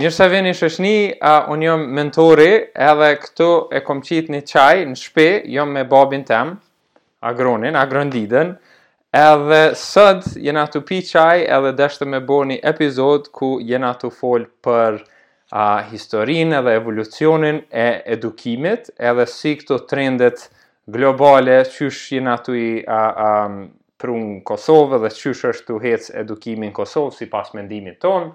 Mirë se vini shqipe, a, unë jom Mentori edhe këtu e kom qitë një çaj në shpi, jom me babin tem, Agronin, Agron Didën, edhe sot jena tu pi çaj edhe deshta me bo një epizod ku jena tu fol për a, historinë edhe evolucionin e edukimit edhe si këto trendet globale qysh jena tu i a, a, pru në Kosovë dhe qysh është tu hec edukimi në Kosovë sipas mendimit tonë.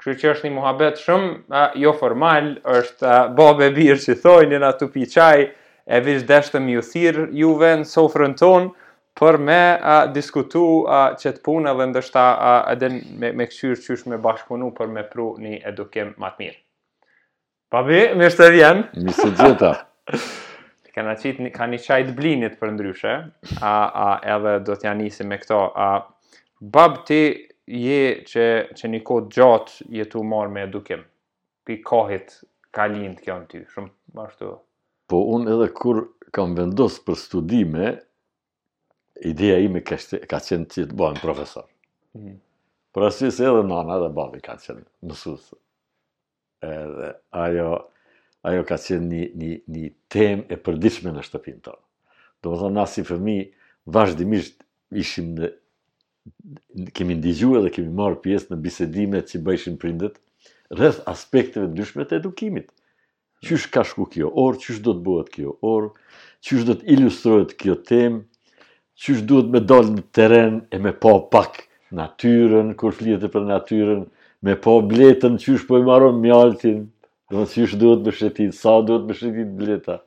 Kështu që është një muhabet shumë a, jo formal, është a, babë e birë që thojnë, jena tu pi çaj, e veç deshtëm me ju thirr juve në sofrën tonë, për me a, diskutu a, qëtë punë dhe ndoshta a, edhe me, me këqyrë qysh me bashkëpunu për me pru një edukim ma të mirë. Babi, mirë se vjen. Mirë se gjeta. Kena qit ka një çaj të blinit përndryshe. A a edhe do t'ia nisim me këto. A bab ti je që që një kohë të gjatë je tu marr me edukim. Prej kahit ka lind kjo në ty, shumë ashtu. Po unë edhe kur kam vendos për studime, ideja ime ka, shte, ka qenë që të bëhem profesor. Mm. Për arsye se edhe nana edhe babi kanë qenë mësus. Edhe ajo ajo ka qenë një një një temë e përditshme në shtëpinë tonë. Domethënë na si fëmijë vazhdimisht kemi ndigju dhe kemi marrë pjesë në bisedime që bëjshin prindët rreth aspekteve të ndryshme të edukimit. Qysh ka shku kjo orë, qysh do të bëhet kjo orë, qysh do të ilustrohet kjo temë, Qysh duhet me dalë në teren e me pa pak natyrën, kur flitet për natyrën, me pa bletën, qysh po i maron mjaltin, dhe qysh duhet me shetit, sa duhet me shetit bleta,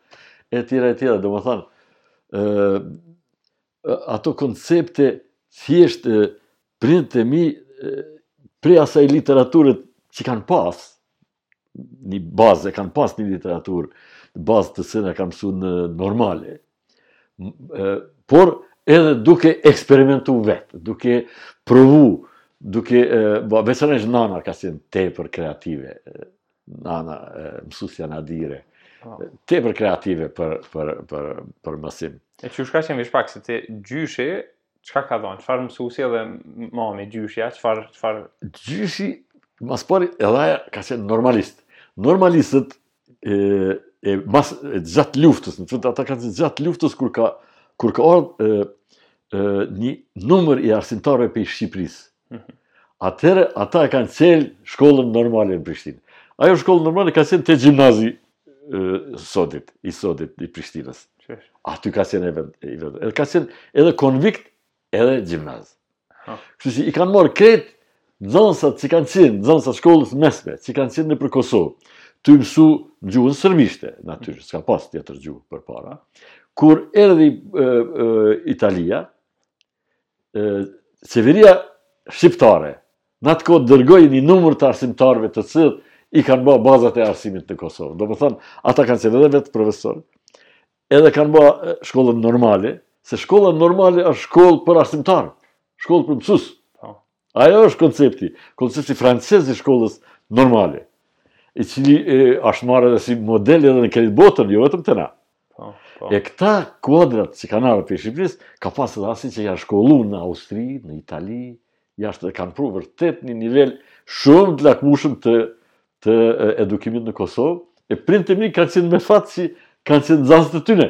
e tjera e tjera, domethanë, ato koncepte thjesht prindët e mi prej asaj literature që kanë pas, një bazë, e kanë pas një literaturë, bazë të cilën e kanë mësuar në normale. Por edhe duke eksperimentu vetë, duke provu, duke, bo, po, veçanërisht nana ka qenë tepër kreative, nana, mësusja Nadire, po. tepër kreative për, për, për, për mësim. E qeshka që më vish pak, se te gjyshi, Çka ka dhënë? Çfarë mësuesi edhe mami, gjyshja, çfarë çfarë gjyshi ma së pari edhe aj ka qenë normalist. Normalistët e e mas e gjatë luftës, në fund ata kanë qenë gjatë luftës kur ka kur ka ardhur një numër i arsimtarëve prej Shqipërisë, Atëherë ata e kanë çel shkollën normale në Prishtinë. Ajo shkollë normale ka qenë te gjimnazi i sodit, i sodit i Prishtinës. Aty ka qenë edhe edhe ka qenë edhe konvikt edhe gjimnaz. Kështu që i kanë marrë krejt nxansat që kanë qenë nxansat e shkollës mesme, që kanë qenë nëpër Kosovë, tu mësu gjuhën sërbishte, natyrisht, s'ka pas tjetër gjuhë përpara. Kur erdhi Italia, Qeveria shqiptare në atë kohë dërgoi një numër të arsimtarëve të cilët i kanë ba bazat e arsimit në Kosovë. Domethanë, ata kanë qenë edhe vetë profesorë, edhe kanë ba shkollën normale, se shkolla normale ashtë shkollë për arsimtarë, shkollë për mësus. Ajo është koncepti, koncepti francez i shkollës normale, i cili ashtë marrë edhe si model edhe në krejtë botën, jo vetëm te na. Po, po. E këta kuadrat që kanë ardhë prej Shqipëris, ka pasë edhe asi që janë shkollu në Austri, në Itali, jashtë dhe kanë pru vërtet një nivel shumë të lakmushëm të, të edukimit në Kosovë, e prindët e mi kanë qenë me fat që kanë qenë nxanësit e tyne.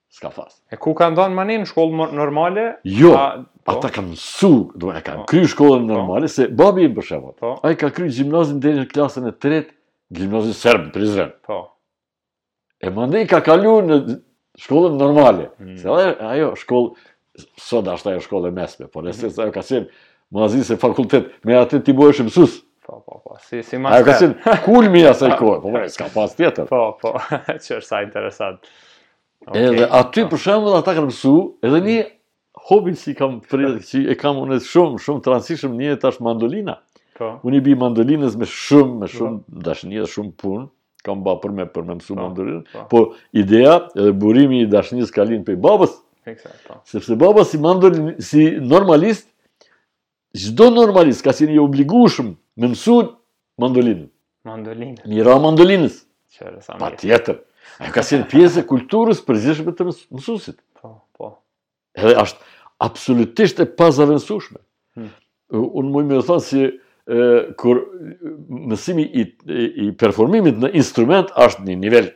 S'ka farës. E ku kanë dhanë mandej shkollën normale? Jo, A, po, ata kanë mësu, e kanë Po. kry shkollën normale, se babi im për shembull. Po. Ai ka kry gjimnazin deri në klasën e tretë, gjimnazin serb në Prizren. Po. E mandej ka kalu në shkollën normale. Mm. Se ajo, ajo shkollë sot ashtë ajo shkollë e mesme, por nëse mhm. ajo ka qenë ma zi se fakultet, me atë ti bohesh mësus. Po, po, po, si, si ma shkërë. Ajo ka qenë kulmi i asaj kohë, po, po, s'ka pas tjetër. Po, po, që është sa interesant. Okay. Edhe aty, po. për shembull, ata kanë mësu, edhe një hobi që i kam prej, që e kam unë shumë, shumë të rëndësishëm m'jet ashtë mandolina. Po. Unë i bi mandolinës me shumë, me shumë po. dashni dhe shumë punë. kam ba për me për me mësu po, mandolinë. po. po ideja edhe burimi i dashnis ka lindë prej babës, Exact, po. sepse baba si mandolin, si normalist, çdo normalist ka kenë i obligushëm me mësu mandolinë. Mandolinë. Me i ra mandolinës. Qërë, sa mirë. Patjetër. Ajo ka kenë pjesë e kulturës përgjithshme të mësusit. Po, po. Edhe asht absolutisht e pazavendësushme. Hmm. Unë muj me thanë sikur mësimi i, i performimit në instrument asht një nivel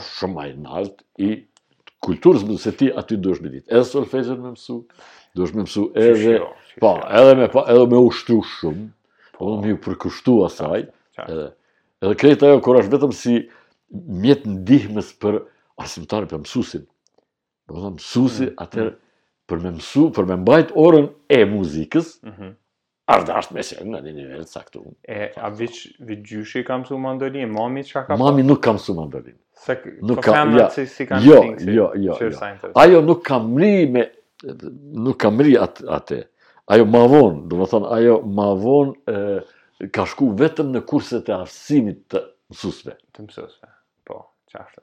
shumë ma i naltë i kulturës, se ti aty duhesh me ditë. Edhe solfezhon me mësu, duhesh me mësu edhe, po, edhe me, po, edhe me ushtru shumë, po, edhe me ju përkushtu asaj, edhe, edhe krejt ajo kur asht vetëm si mjet ndihmës për arsimtar, për mësusin, Domethonë mësusi mm. atëherë mm. për me mësu, për me mbajt orën e muzikës. Mm -hmm. A dasht me qenë në një nivel të caktu. E, a veç, veç gjyshi ka mësu mandolin, mami që ka Mami nuk ka mësu mandolin. Se, nuk po ka, ja, si, si ka jo, jo, jo, jo, jo. Ajo nuk ka mrri me, nuk ka mrri atë, atë. Ajo ma vonë, domethonë, ajo ma vonë, ka shku vetëm në kurset e aftësimit të mësusve. Të mësusve, po, qashtu.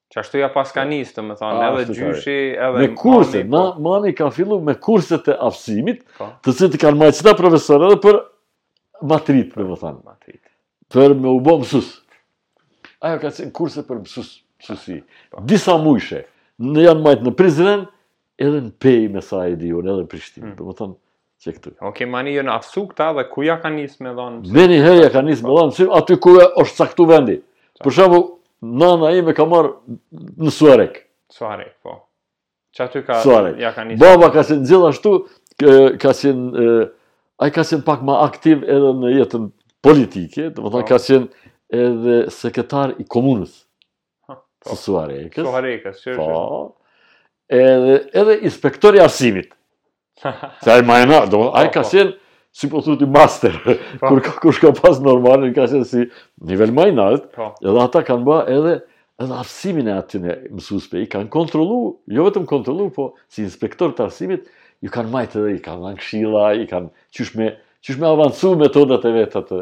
Qashtu ja paska nisë, domethonë, ah, edhe gjyshi, edhe mami. Me kurset, po. mami ka fillu me kurset e aftësimit, po. të cilët i kanë majt qëta profesorë edhe për matrit, domethonë. Matrit. Për me u bo mësus. Ajo ka qenë kurse për mësus, mësusi. Po. Disa mujshe, në janë majtë në Prizren, edhe në Pej me sa e di unë, edhe në Prishtinë. Hmm. Domethonë, qe këtu. Okej mani janë aftësu këta dhe ku ja ka njësë me dhonë? Menjëherë ja ka nisë me dhonë, aty ku është caktu vendi. Për shembull, nana ime ka marrë në Suharekë. Suharekë, po. Qaty ka, ja ka nisë. Baba ka qenë gjithashtu, ka qenë, ai ka qenë pak ma aktiv edhe në jetën politike, domethonë po. ka qenë edhe sekretar i komunës. Po. Si Suharekës. Suharekës, qashtu. Po. Edhe edhe inspektor i arsimit. Sa e maj n'men, do ai po, ka po. qenë si po thuj ti master. Po. Kur ka kush ka pas normalen, ka qenë si nivel ma i naltë. Po. Edhe ata kanë ba edhe edhe arsimin e atyne mësusve i kanë kontrollu, jo vetëm kontrollu, po si inspektor të arsimit ju kanë majtë edhe i kanë dhanë këshilla, i kanë qysh me qysh me avancu metodat e veta të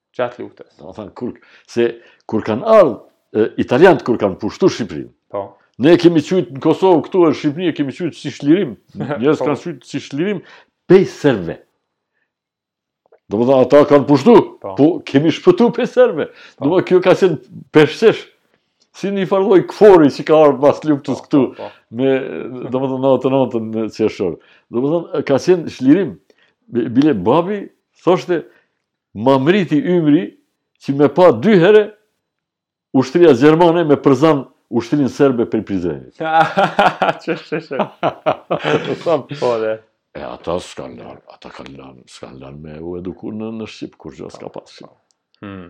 Gjatë luftës. Domethënë, kur, se kur kanë ardhë, italianët kur kanë pushtu Shqipërinë, po. ne kemi qujtë në Kosovë, këtu në Shqipëni e kemi qujtë si shlirim, njerëz po. kanë qujtë si shlirim, pej serbëve. Domethënë, ata kanë pushtu, po. po, kemi shpëtu pej serbëve. Po. Domethënë kjo ka qenë peshqesh, si një farë lloj KFOR-i që ka ardhë pas luftës po, këtu, po, po. me, domethënë, me NATO-n në qershor. Domethënë, ka qenë shlirim, bile babi, thoshte, Ma mrriti ymri që me pa dy herë ushtria gjermane me përzan ushtrinë serbe prej Prizrenit. Që që që. Sa pore. E ata s'kanë lanë, ata kanë lanë, s'kanë lanë me u eduku në, në shqip, kurgjo s'ka pasë. Hmm.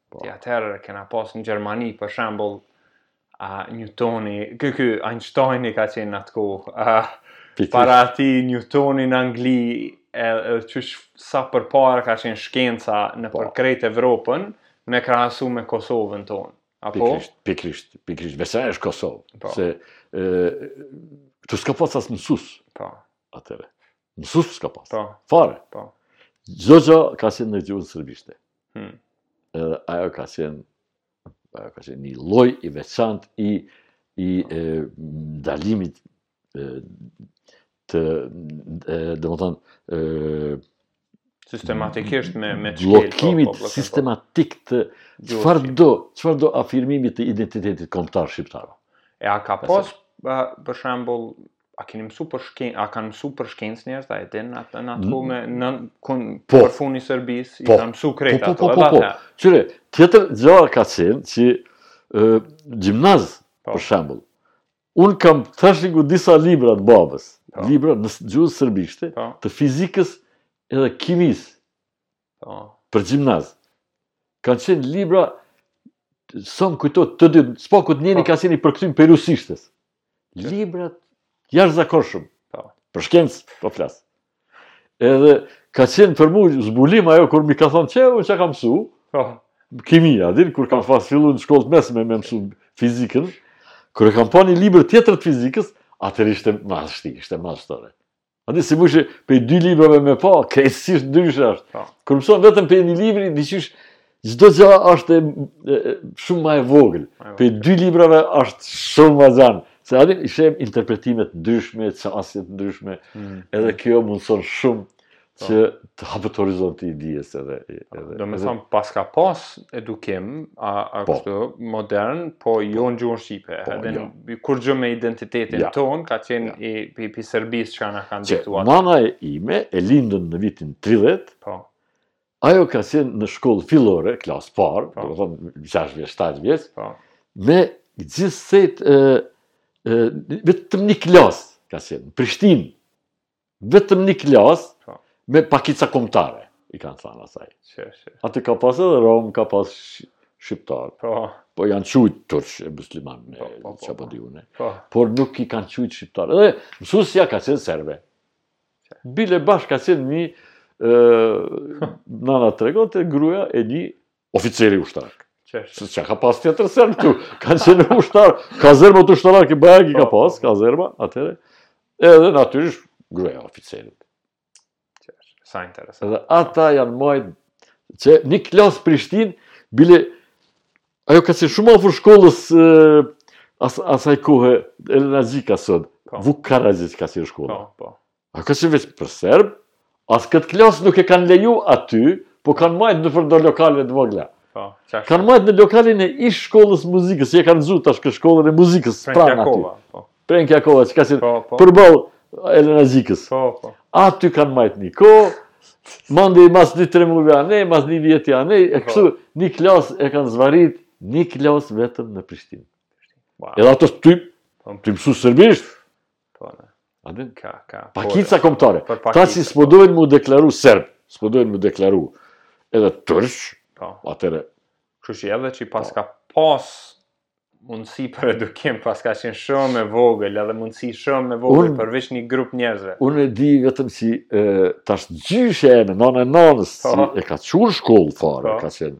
Po. Atëherë kena pas në Gjermani, për shembull, uh, Newtoni, kë kë, Einsteini ka qenë në atë kohë, uh, para atij Newtoni në Angli, e, e që sa përpara ka qenë shkenca në po. për krejt Evropën, me krahasu me Kosovën tonë. Apo? Pikërisht, pikërisht, pikërisht, veç se është Kosovë, po. se e, këtu s'ka pas as mësus, po. atëherë. Mësus s'ka pas. Po. Fare. Po. Çdo gjë ka qenë në gjuhën serbishte. Hmm. Edhe ajo ka qenë ajo ka qenë një lloj i veçantë i i e, ndalimit e, të domethënë sistematikisht me me çelë, bllokimit po, po, po, sistematik të çfarë do çfarë do afirmimit të identitetit kombëtar shqiptar. E a ka pas për shembull a keni mësu për shkencë, a kanë mësu për shkencë njerëz ti e din atë në atë kohë me në kon po, përfuni Serbis, i po, kanë mësu krejt po, po, ato. Po, po, po, po. Qyre, tjetër gja ka qenë që e, gjimnaz, po. për shembull. Un kam trashigu disa libra të babës, po. libra në gjuhën serbishte, po. të fizikës edhe kimisë. Po. Për gjimnaz. Kanë qenë libra, sa më kujtohet, të dy, s'paku njeni po. ka qenë i përkthym prej rusishtes. Libra të jashtëzakonshëm. Po. Për shkencë, po flas. Edhe, ka qenë për mu zbulim ajo, kur mi ka thonë, që unë që kam msu, po. kimia, din, kur kam pas fillu në shkollë të mesme me mësu fizikën, kur e kam pa një libër tjetër të fizikës, atëher ishte mahshti, ishte mahshtore. A di si mujsh pej dy librave me pa, krejtësisht ndryshe është. Po. Kur mëson vetëm pej një libri, disi qysh çdo gjë është shumë më e vogël. Pej dy librave është shumë ma e gjan. Se a di i sheh interpretime të ndryshme, qasje të ndryshme. Mm. Edhe kjo mundëson shumë që të hapet horizonti i dijes edhe edhe domethon pas ka pas edukim a a po. kështu modern po jo në gjuhën shqipe po, edhe jo. kurgjë me identitetin ja. ton ka qenë ja. i i pej Serbisë çka na kanë diktuar nana e ime e lindun në vitin 30 po ajo ka qenë në shkollë fillore klas par po. domethon 6 vjeç 7 vjeç po me gjithsej ë vetëm një klas ka qenë në Prishtinë Vetëm një klasë po. me pakica kombëtare, i kanë thënë asaj. Që, që. Aty ka pas edhe Rom, ka pas shqiptar. Po. Po janë qujt turq e musliman me po, po, po, po. diune. Po. Por nuk i kanë qujt shqiptar. Edhe mësuesja ka qenë serbe. Bile bash ka qenë një ë nana tregonte gruja e një oficeri ushtarak. Se çka ka pas tjetër serb këtu, ka qenë ushtarë, kazermat ushtarake bajagi i ka po, pas, po. kazerma, atëhere, edhe natyrisht gruja oficerit. Sa interesant. Edhe ata janë majtë, që një klasë Prishtin, bile, ajo ka qenë shumë afur shkollës as, asaj kohë, Elena Gjika sot, po. Vuk Karaxhiq ka qenë shkolla. Po, po. A ke që veç për serb, as këtë klasë nuk e kanë leju aty, po kanë majtë nëpër do lokale të vogla. Po, kanë majtë në lokalin e ish shkollës së muzikës, që e kanë zhvendosë tash shkollën e muzikës pranë aty. Prenk Jakova, po. Prenk Jakova, që ka qenë po, po. përballë Elena Gjikës. Po, po. Aty kanë majtë një kohë, mandej mas një tre muve a, mas një vjeti a, e po. kështu një klasë e kanë zvarit, një klasë vetëm në Prishtinë. Edhe ata tu, tu mësu serbisht, Po, ne. A din? Ka, ka. Pakica kombëtare. Ata që s'po dojnë mu deklaru serb, s'po dojnë mu deklaru edhe turq, po. atëherë. Kështu që edhe që s' po. ka pas mundësi për edukim, paska qenë shumë e vogël, edhe mundësi shumë e vogël, un, përveç një grup njerëzve. Unë e di vetëm si e, tash gjyshja jeme nana e nanës, që po. s'e ka kry shkollën fare, po. ka qenë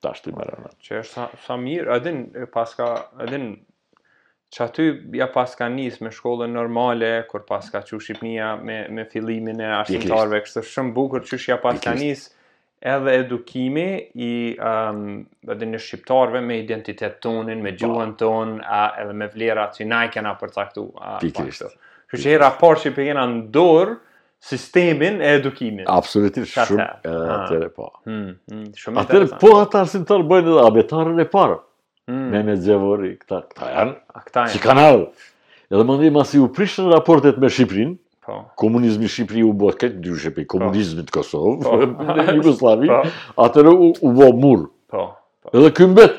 Tash te i merr anë. Që është sa, sa mirë, a din, paska, a din, që aty ia paska nisë me shkollën normale, kur paska çu Shqipnia me, me fillimin e arsimtarve, kështu shumë bukur qysh ia paska nisë edhe edukimi i um, edhe i shqiptarve me identitet tonin, me gjuhën tonë, a, edhe me vlera që na i kena përcaktu. Pikërisht. Kështu që hera e parë që e kena në dorë, sistemin e edukimit. Absolutisht, Që shumë e ah. atyre po. Hmm, hmm, shumë atyre po ata arsimtarë bëjnë edhe abetarën e parë. Hmm. Mehmet Gjevori, këta, këta janë, A, këta janë. që kanë ardhë. Edhe mandej, masi u prishën raportet me Shqipërinë, po. komunizmi në Shqipëri u bë krejt ndryshe prej po. komunizmit në Kosovë, po. në Jugoslavi, po. atëherë u, u bë mur. Po. po. Edhe ka mbet,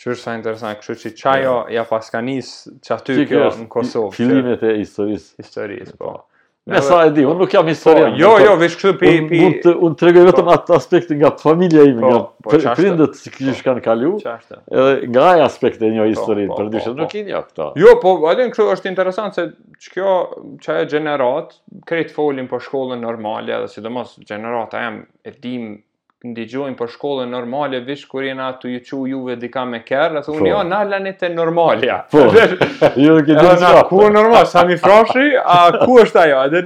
Qysh sa interesant, kështu që qajo, ia paska nis që aty kjo, kjo në Kosovë. Fillimet e historisë. Historisë, po. Me sa e di, unë nuk jam po, historian. Po, jo, jo, veç kështu pi... Unë pi... të, mund të tregoj vetëm po. atë aspekt nga familja ime, po, nga po, pr prindët si kështu po, kanë kalu, qashtë. edhe nga ai aspekt e njoh po, historinë, po, përndryshe, po, nuk i njoh këta. Jo, po, a din kështu është interesant se që kjo, qajo gjeneratë, krejt folin për shkollën normale, edhe sidomos, gjenerata jem, e dim ndëgjojmë për shkollën normale, veç kur jena tu ju çu juve dikah me kerr, dhe thonë, po. jo, na lani te normalja. Po, ju duhet me ditë shka âsht. Ku është Normalja, Sami Frashëri, a ku është ajo, edhe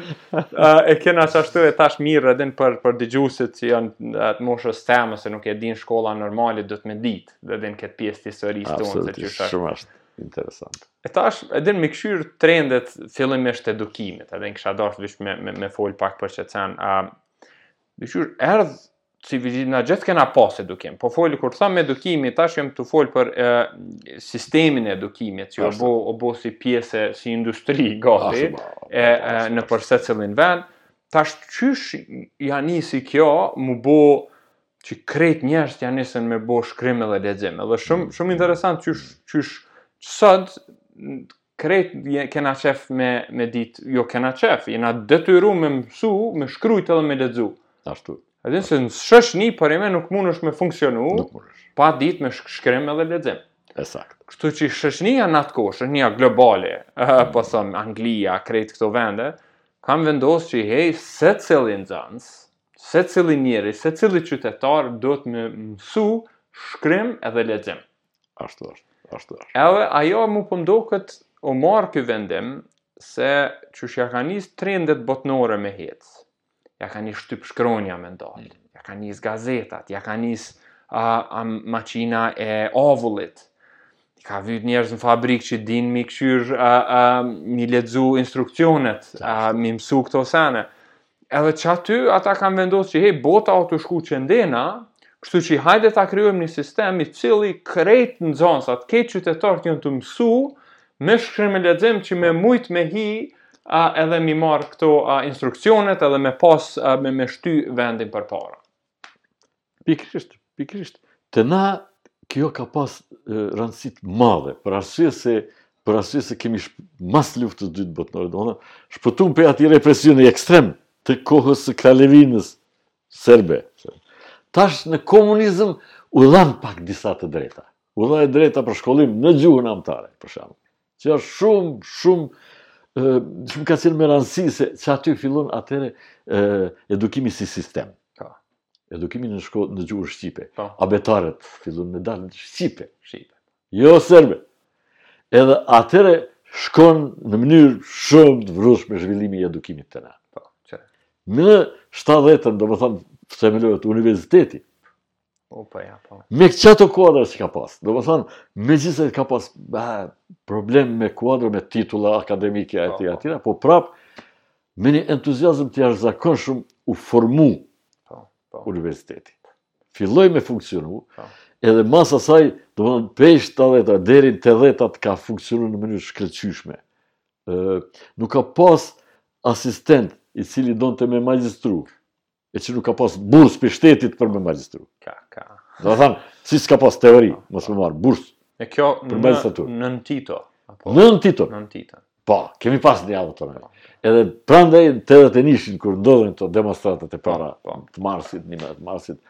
e kena qashtu e tash mirë, edhe për, për dëgjuesit që janë të moshës teme, se nuk e din shkolla normale, duhet me ditë, dhe e dinë këtë pjesë të historisë tonë. Absolutisht, shumë ashtë. Interesant. E tash, edhe me i kqyr trendet fillimisht të edukimit, edhe unë kisha dashtë veç me, me, me folë pak për qit sen, Qysh erdh civilizimi na gjith kena pas edukim. Po fol kur tham edukimi, tash jam tu fol për e, sistemin e edukimit, që u bo u bo si pjesë si industri gati e, e nëpër secilin vend. Tash qysh ia nisi kjo, mu bo që krejt njerëzit ia nisën me bo shkrim edhe lexim. Edhe shumë mm. shumë interesant qysh qysh sot krejt kena qejf me, me dit, jo kena qejf, jena detyru me mësu, me shkrujt edhe me lexu. Ashtu. A din se një shoqni përnime nuk mund është me funksionu, nuk mund është. pa dit me shkrim edhe lexim. E sakt. Kështu që shoqnia në atë kohë, shoqnia globale, mm. po thëm, Anglia, krejt këto vende, kanë vendos që hej, secili nxans, secili njeri, secili qytetar, duhet me mësu shkrim edhe lexim. Ashtu është, ashtu është. Edhe ajo mu po m'doket u marr ky vendim se qysh ia kanë nis trendet botnore me hec. Ia ka nis shtypshkronja me dal. Mm. Ia kanë nis gazetat, ia ka nis uh, um, makina e avullit. Ka vyjt njerëz në fabrik që din m'i kqyr uh, uh, m'i lexu instruksionet, uh, m'i mësu këto sene. Edhe qaty, ata kanë vendosë që hej, bota o tu shku qëndena, kështu që hajde ta krijojmë një sistem i cili krejt nxansat, krejt qytetarët janë tu mësu, me shkrim e lexim që me mujt me hi, a, edhe m'i marrë këto a, instruksionet, edhe me pas, a, me, me shty vendin përpara. Pikërisht, pikërisht. Te na kjo ka pas rëndësi të madhe, për arsye se për arsye se kemi mas luftës dytë botnore, domethanë shpëtum prej atij represioni ekstrem të kohës së kralevinës serbe. Tash në komunizëm u dhanë pak disa të drejta. U dha e drejta për shkollim në gjuhën amtare, për shembull. Që është shumë, shumë, shumë ka qenë me rëndësi se qaty fillon atëherë edukimi si sistem. Edukimi në shkollë në gjuhën shqipe. Po. Abetaret fillun me dalë në shqipe. Shqipe. Jo serbe. Edhe atëherë shkon në mënyrë shumë të vrullshme zhvillimi i edukimit te na. Po, që. Në 70-ën, domethanë, themelohet universiteti. O, po, ja, po. Me qeto kuadra që ka pas. Domethanë, megjithëse ka pas bah, problem me kuadra, me titula akademike, po, po. e tjera, e tjera, po prapë, Me një entuziazëm të jashtëzakonshëm u formu po, po. universiteti. Filloi me funksionu, po. edhe mas asaj, domethënë, prej 70-a, deri në 80-at ka funksionu në mënyrë shkëllqyshme. Nuk ka pas asistent i cili donte me magjistru. e që nuk ka pas bursë prej shtetit për me magjistru. Ka, ka. Domethanë, si s'ka pas teori, po, mos po. me marrë, bursë e kjo për nën, nën Tito. A po, nën Tito. Nën Tito. Po, kemi pas një avë të rëmë. Po. Edhe prandaj tetëdhetë e nishin, kur ndodhën demonstratat e para, të marsit, njëmdhetë marsit,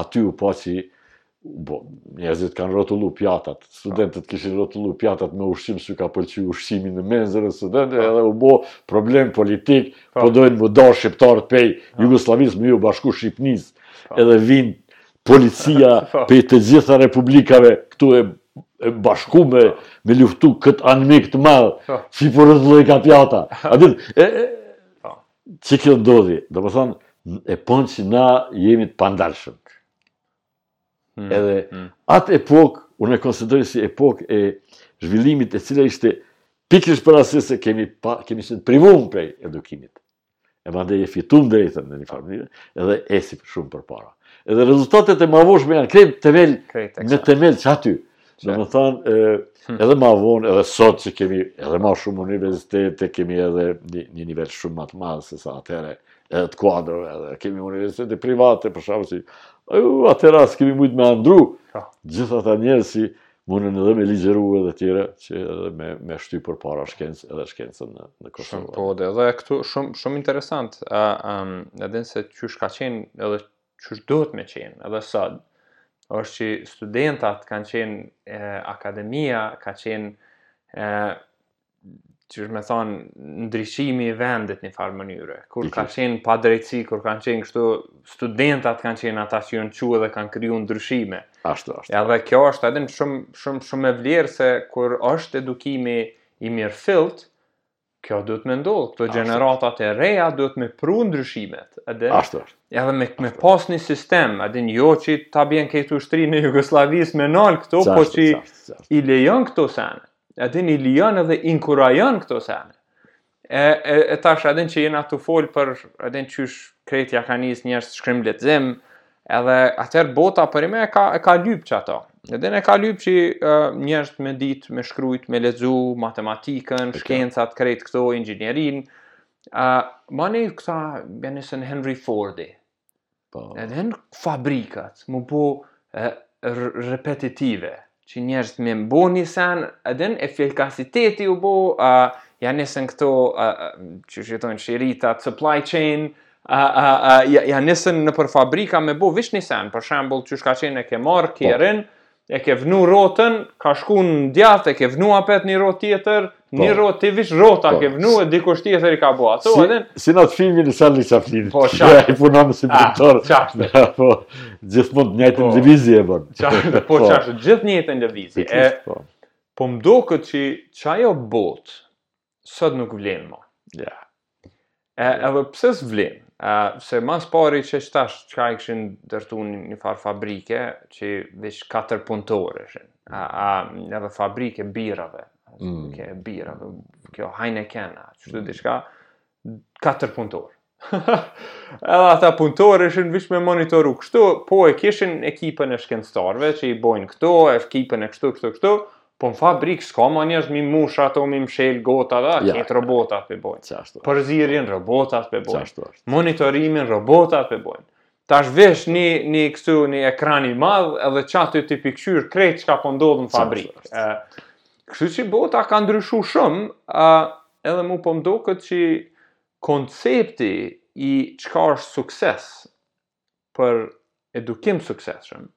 aty u pa që Po, njerëzit kanë rrotullu pjatat. Studentët kishin rrotullu pjatat me ushqim, s'u ka pëlqy ushqimi në menzën e studentëve, po. edhe u bo problem politik, po, po dojnë me da shqiptarët pej po. Jugosllavisë me ju bashku Shqipnisë, edhe vijnë policia pej të gjitha republikave këtu e e bashku me, me luftu këtë anmik të madh, që po rrotullojka pjata. A din, e, e, që kjo ndodhi, domethanë, e panë që na jemi të pandalshëm. Edhe atë epokë, unë e konsideroj si epokë e zhvillimit e cila ishte pikërisht për arsye se kemi, pa, kemi qenë privum prej edukimit. E mande e fitum të drejtën në njëfarë mënyre, edhe eci shumë përpara. Edhe rezultatet e mavonshme janë krejt temel, në temel qaty. Domethanë, hm. edhe ma vonë, edhe sot që kemi edhe ma shumë universitete, kemi edhe një nivel shumë ma të madh, se sa atëherë, edhe të kuadrove, edhe kemi universitete private, për shembull, aju, atëherë as s'kemi mujtë me andrru, gjithë ata njerëz që mundën edhe me ligjeru edhe tjere, që edhe me, me shty përpara shkencë edhe shkencën në, në Kosovë. Shumë po dhe, dhe këtu shumë, shumë interesant, a, um, a din se qysh ka qenë edhe Qysh duhet me qenë, edhe sot, është që studentat kanë qenë, e, akademia ka qenë, e, qysh me thanë, ndryshimi i vendit njëfarë mënyre. Kur ka qenë padrejtësi, kur kanë qenë kështu, studentat kanë qenë ata që janë çu edhe kanë kriju ndryshime. Ashtu, ashtu. Ja dhe kjo është, a din, shumë, shumë, shumë me vlerë se kur është edukimi i mirëfilltë, Kjo duhet me ndodhë, këto gjeneratat e reja duhet me pru ndryshimet, edhe, Ashtu, ashtu. edhe me, me pas një sistem, a din, jo që ta bjen këtë ushtrinë e Jugosllavisë me nalë këto, po që i lejon këto sene, a din, i lejon edhe inkurajon këto sene. E, e, e tash, a din, që jena tu folë për, a din, qysh krejt ia ka nisë njerëz shkrim-lexim, Edhe atëherë bota përnime e ka, e ka lypë qato. A din, e ka lypë që uh, njerëz me ditë, me shkrujt, me lexu, matematikën, okay. shkencat, krejt këto, inxhinierinë. Uh, mani këta, ja nisën Henry Fordi. Po. A din, fabrikat, m'u bo uh, repetitive. Që njerëzit me bo një sen, a din, efikasiteti u bo, a, ja nisën këto, a, a, qysh i thojnë, shirita, supply chain, a, a, a, ja, ja nisën nëpër fabrika me bo veç një sen, për shembull qysh ka qenë e ke marrë kerrin, po. e ke vnu rrotën, ka shku në djathtë, e ke vnu apet një rrotë tjetër, Po. Një rrotë, ti veç rrota po. ke vnu e dikush tjetër e ka bo. Si, edhe... si n'atë filmin e Charlie Chaplin. Po, qashtu. E punon si ah, punëtor. Qashtu. Po, gjithmonë të njëjtën po. lëvizje e bon. Qashtu, po, po. qashtu, gjithë të njëjtën lëvizje. E, po. po më doket që qajo botë, sot nuk vlen ma. Ja. E, edhe pse s'vlen, e, se ma s'pari qe qetash çka e kishin ndërtu një farë fabrike, që veç 4 punëtorë ishin, a, a, edhe fabrikë e birrave, mm. e birrave, kjo Heineken, a, qashtu diçka, 4 punëtorë. edhe ata punëtorë ishin veç me monitoru kështu, po e kishin ekipën e shkencëtarve që i bojnë këto, ekipën e kështu, kështu, kështu, Po në fabrikë s'ka ma njerëz me i mush ato me i mshel gota dhe ja, këto robotat po e bojnë. Qashtu. Përzierjen robotat po e bojnë. Qashtu është. Monitorimin robotat po e bojnë. Tash është veç një, një kësi një ekran i madh edhe qaty ti po i këqyr krejt çka po ndodh në fabrikë. Kështu që bota ka ndryshu shumë, a, edhe mu po m'doket që koncepti i çka është sukses për edukim suksesshëm,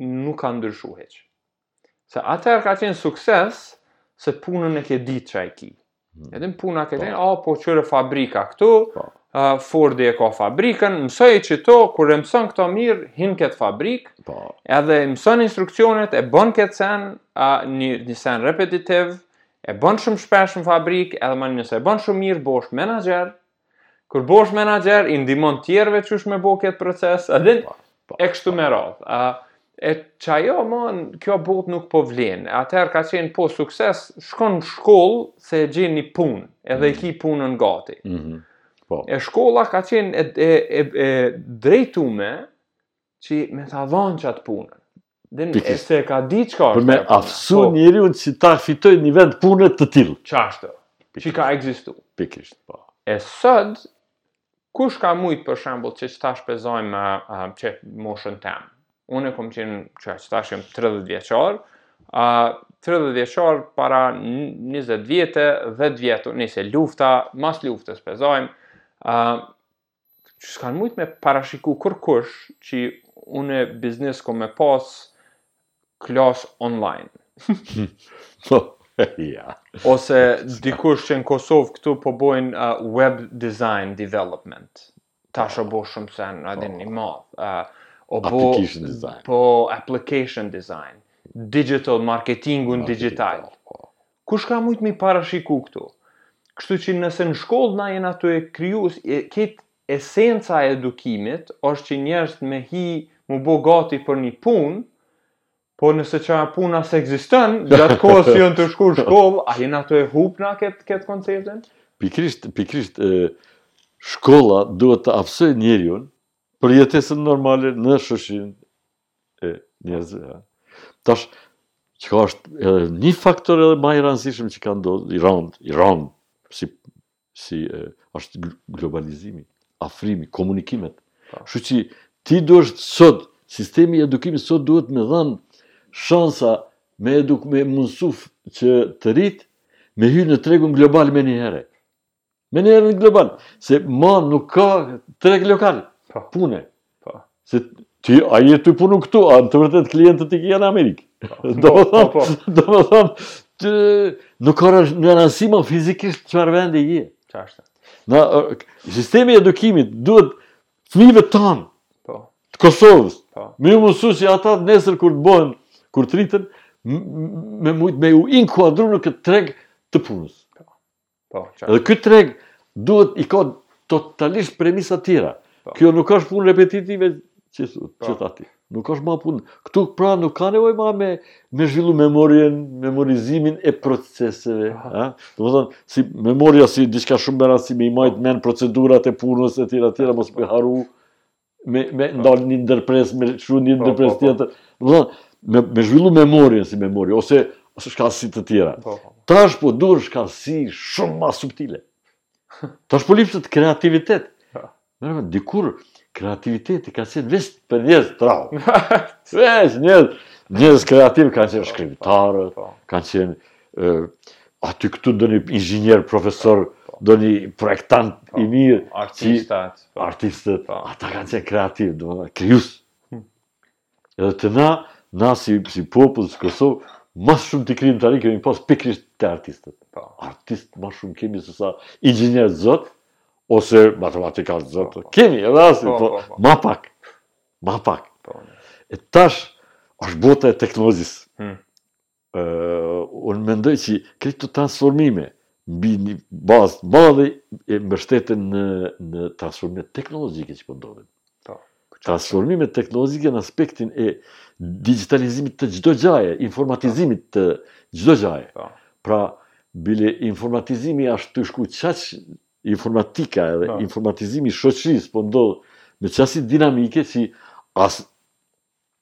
nuk ka ndryshu hiç. Se atëherë ka qenë sukses se punën e ke dit që e ki. Hmm. A din, puna ka po. qenë, a, po kqyre fabrika këtu, po. Fordi e ka fabrikën, mësoji qito, kur i mëson këto mirë, hin n'këtë fabrikë, po. edhe mëson instruksionet, e bën këtë sen, a, një, një sen repetitiv, e bën shumë shpesh në fabrikë, edhe ma nëse e bën shumë mirë, bosh menaxher, Kur bosh menaxher i ndihmon tjerëve qysh me bo këtë proces, a din? Po, po, e kështu po. me radhë. A e qajo ma kjo botë nuk po vlen. Atëherë ka qenë po sukses, shkon në shkollë se e gjen një punë, edhe mm. e ki punën gati. Mm -hmm. Po. E shkolla ka qenë e, e, e, e drejtume që me ta dhanë qatë punën. Din e se ka di çka është. Për me afsu po. njeriun që ta fitojë një vend pune të tillë. Qashtu, që ka ekzistu. Pikërisht, po. E sot, kush ka mujt për shembull që qetash po e zojmë uh, që moshën teme? Unë kom qenë qe qetash jam 30 vjeçar, uh, 30 vjeçar para 20 vjete, 10 vjet, nisi lufta, mas luftës po e zojmë, uh, që s'kanë mujt me parashiku kurkush që unë biznes kom me pas klas online. Po, ja. Ose dikush që në Kosovë këtu po bojnë uh, web design development. Tash u bo shumë sen, a din, i madh. Uh, u bo, application design. Po, application design. Digital, marketingun po, digital. Po, po. Kush ka mujt me i parashiku këto? Kështu që nëse në shkollë na jena tu e kriju kët esenca e edukimit është që njerëzit me hi m'u bo gati për një punë, po nëse qa puna s'ekziston, gjatë kohës që jonë tu shku në shkollë, a jena tu e hup na këtë kët konceptin? Pikrisht, pikrisht, e, shkolla duhet të afsojë njeriun për jetesën normale në shoqninë e njerëzve. Ha. Tash, çka është edhe një faktor edhe ma i rëndësishëm që ka ndodhë, i rëndë, i rëndë, si, si e, është globalizimi, afrimi, komunikimet. Po. Kështu që ti duhet sot, sistemi i edukimit sot duhet me dhanë shansa me eduk me mundësu që të rritë, me hy në tregun global me një herë. Me njëherë në global, se ma nuk ka treg lokal, po. pune. Po. Se ti, a je tu punu këtu, a në të vërtet klientët i ke në Amerikë. Po. Domethonë, domethonë, të, nuk ka rësh, rëndësi ma fizikisht në çfarë vendi je. Qashtu. Në, sistemi i edukimit duhet fmijve tanë, po. të Kosovës, po. me ju mundësu që ata nesër kur të bëhen, kur të rriten, me mujtë me ju inkuadru në këtë treg të punës. Po, qartë. Edhe ky treg duhet i ka totalisht premisa tjera. Po. Kjo nuk është punë repetitive që po. që ta ti. Nuk është ma punë. Ktu pra nuk ka nevojë ma me me zhvillu memorien, memorizimin e proceseve, ha? Domethonë si memoria si diçka shumë e rëndësishme, me i majt po. mend procedurat e punës e tjera tjera mos me harru. me me po. ndal një ndërpres me çu një po, ndërpres po, tjetër. Domethonë me me zhvillu memorien si memori ose ose shkasi të tjera. Tash po duhen shkasi shumë ma subtile. Tash po lipset kreativitet. Në dikur kreativiteti ka qenë veç për njerëz trau. Veç njerëz, njerëz kreativ kanë qenë shkrimtarë, kanë qenë Aty këtu ndonjë inxhinier, profesor, po, po. ndonjë projektant po, i mirë. Artistat. Artistët. Ata kanë qenë kreativ, domethënë, krijues. Hm. Edhe te na, na si, si popull, si Kosovë, ma së shumti krijimtari, kemi pas pikrisht te artistët. Po. Artistë ma shumë kemi sesa inxhinierë të zot, ose matematikanë të zot. Po, po. Kemi, edhe asi, po, po, po, po. ma pak. Ma pak. Po, po. E tash, është bota e teknologjisë. Hmm. Unë mendoj që këto transformime mbi një bazë të madhe mbështeten në në transformime teknologjike që po ndodhin. Po. po transformime teknologjike në aspektin e digitalizimit të çdo gjaje, informatizimit të çdo gjaje. Po. Pra, bile informatizimi ashtë tu shku qaq informatika edhe informatizimi i shoqërisë po ndodhë me qasi dinamike që as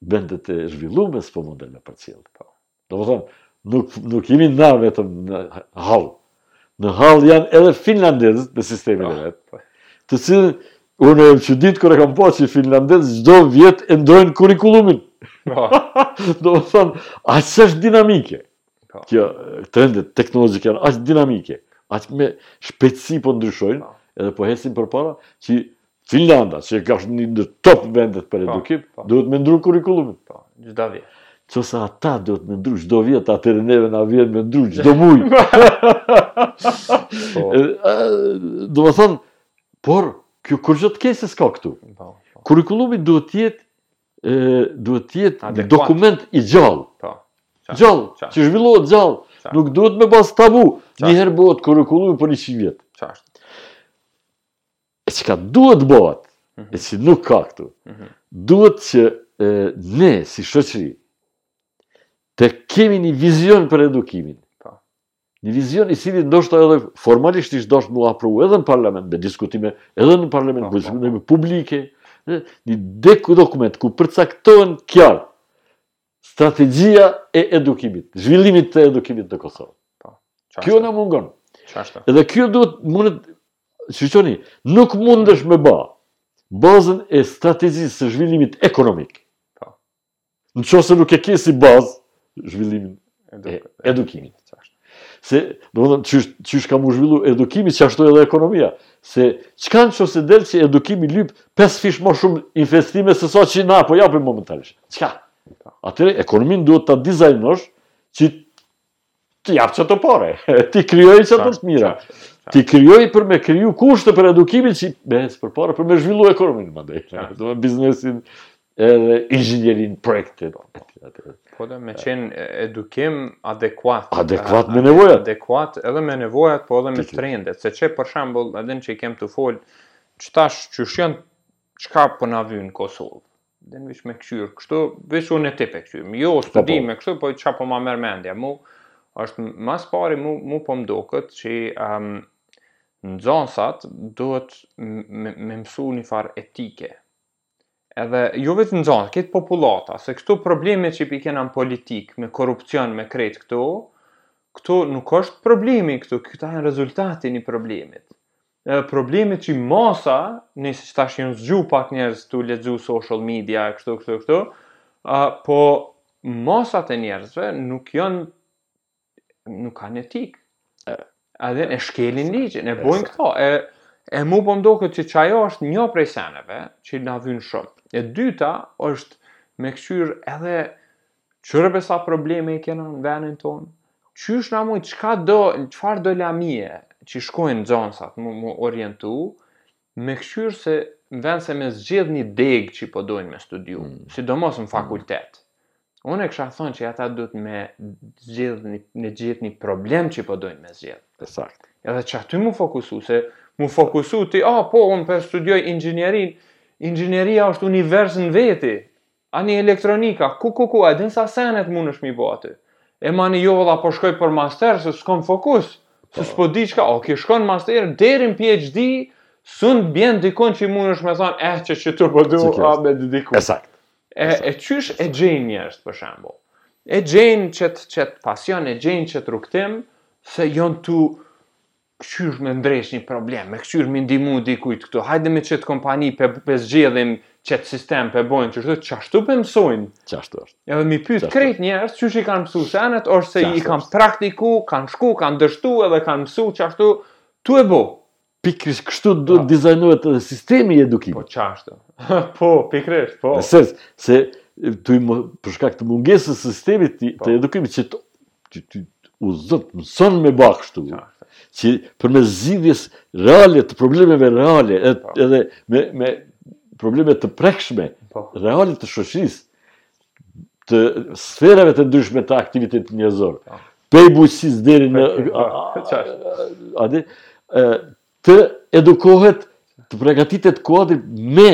vendet e zhvilluara s'po mundën me përcjell. Po. Domethënë, nuk nuk jemi na vetëm në hall. Në hall janë edhe finlandezët me sistemin e po, vet, po. të cilën unë u çudita kur e kam pa që finlandezët çdo vjet e ndrrojnë kurikulumin. Po. Domethonë, aq është dinamike? Po. Kjo, trendet teknologjike janë aq dinamike, aq me shpejtësi po ndryshojnë, edhe po hecin përpara, që Finlanda, që tash është një në top vendet për po, edukim, po. duhet me ndru kurikulumin. Po, çdo vjet. Qëse ata duhet me ndru çdo vjet, atëherë neve na vyn me ndru çdo muj. Po. Domethonë, por, kjo kurgjë të kësisoj s'ka këtu. Kurikulumi duhet t'jetë, duhet t'jetë një dokument i gjallë. Gjallë, që zhvillohet gjallë. Nuk duhet me pas tabu. Njëherë bëhet kurikulumi për njëqind vjet. E çka duhet të bëhet, mhm. e që nuk ka këtu, mhm. duhet që ne, si shoqëri, të kemi një vizion për edukimin. Po. Një vizion i cili ndoshta edhe formalisht ish dasht m'u aprovu edhe në parlament, me diskutime edhe në parlament, po, po, me publike, një dek dokument ku përcaktohen kjart, Strategjia e edukimit, zhvillimit të edukimit në Kosovë. Po, kjo na mungon. Qashtu. Edhe kjo duhet, mundet, që qëni, nuk mundesh me ba bazën e strategjisë së zhvillimit ekonomik. Po. Në qoftë se nuk e ke si bazë zhvillimin e edukimit. Se, domethënë, qysh ka m'u zhvillu edukimi, qashtu edhe ekonomia. Se, çka në qoftë se del që edukimi lyp, pesë fish më shumë investime, se sa që na, po japim momentalisht. Çka? Atëherë, ekonomin duhet ta dizajnosh që të japë qato pare, t'i krijojë qato të mira, t'i krijojë për me kriju kushte për edukimin që me ecë përpara, për me zhvillu ekonomin, më dhe, do me biznesin edhe inxhinierinë projekte. Po edhe me qenë edukim adekuat. Adekuat me nevojat. Adekuat edhe me nevojat, po edhe me trendet. Se qe për shambull, edhe ne që jem tu folë, qitash që shënë çka po na vyn n'Kosovë. Dmth veç me këqyrë, kështu, veç unë e ti p'e këqyrim. Jo, studime kështu, po çka po ma merr mendja. Mu, është mas pari, mu, mu po më doket që um, nxanësat duhet me, me mësu një farë etike. Edhe, jo veç nxanës, krejt popullata, se këto probleme që i kena në politikë, me korrupcion, me krejt këto, këto nuk është problemi këtu, këta janë rezultat i një problemit. Problemi që masa, nëse qitash jon zgju pak njerëz tu lexu social media, e kështu, kështu, kështu, uh, po masat e njerëzve nuk janë, nuk kanë etikë. Edhe e shkelin ligjin, e bojnë këto, e, e mu po m'doket që qajo është një prej seneve, që na vyjnë shumë. E dyta është me këqyrë edhe Qyre be sa probleme i kena në venin tonë, qysh na mujmë, çkado, çfarëdo lamije, që shkojnë gjanat, m'u, m'u orientu, me këqyrë se në vend se me zgjedh një degë që po dojnë me studiu, mm. sidomos në mm. fakultet. Mm. Unë e kësha thonë që ata duhet me gjet një, me gjet një problem që po dojnë me zgjedh. E saktë. Edhe qaty m'u fokusu, se m'u fokusu ti, a, ah, po, unë po e studioj inxinjerin, inxinjeria është univers në veti, Ani elektronika, ku ku ku, a din sa senet mundesh mi bo aty? E mani, jo valla po shkoj për master se s'kam fokus, se po. s'po di çka, ok, shkon masterin deri në PhD, s'un bjen dikun që mundesh me thonë eh qe qëtu po du a me dediku. E saktë. E, e qysh e gjejnë njerëz për shembull. E gjejnë qet qet pasion, e gjejnë qet rrugtim se janë tu Kqyr me ndreq një problem, me kqyr mi ndihmu dikujt këtu. Hajde me qet kompani pe pe zgjedhim qet sistem pe bojn qashtu qashtu pe mësojn. Qashtu është. Edhe mi pyet krejt njerëz qysh i kanë mësu senet është se i kanë praktiku, kanë shku, kanë dështu edhe kanë mësu qashtu tu e bo. Pikrisht kështu do të po. dizajnohet edhe sistemi i edukimit. Po qashtu. po, pikrisht, po. Në sens se tu për shkak të mungesës së sistemit të po. edukimit që Ti ti u zot mëson me ba kështu. Që përmes zgjidhjes reale të problemeve reale po. edhe me me probleme të prekshme po. reale të shoqërisë të sferave të ndryshme të aktivitetit njerëzor. Po. Pej bujqësisë deri në a di të edukohet të përgatitet kuadri me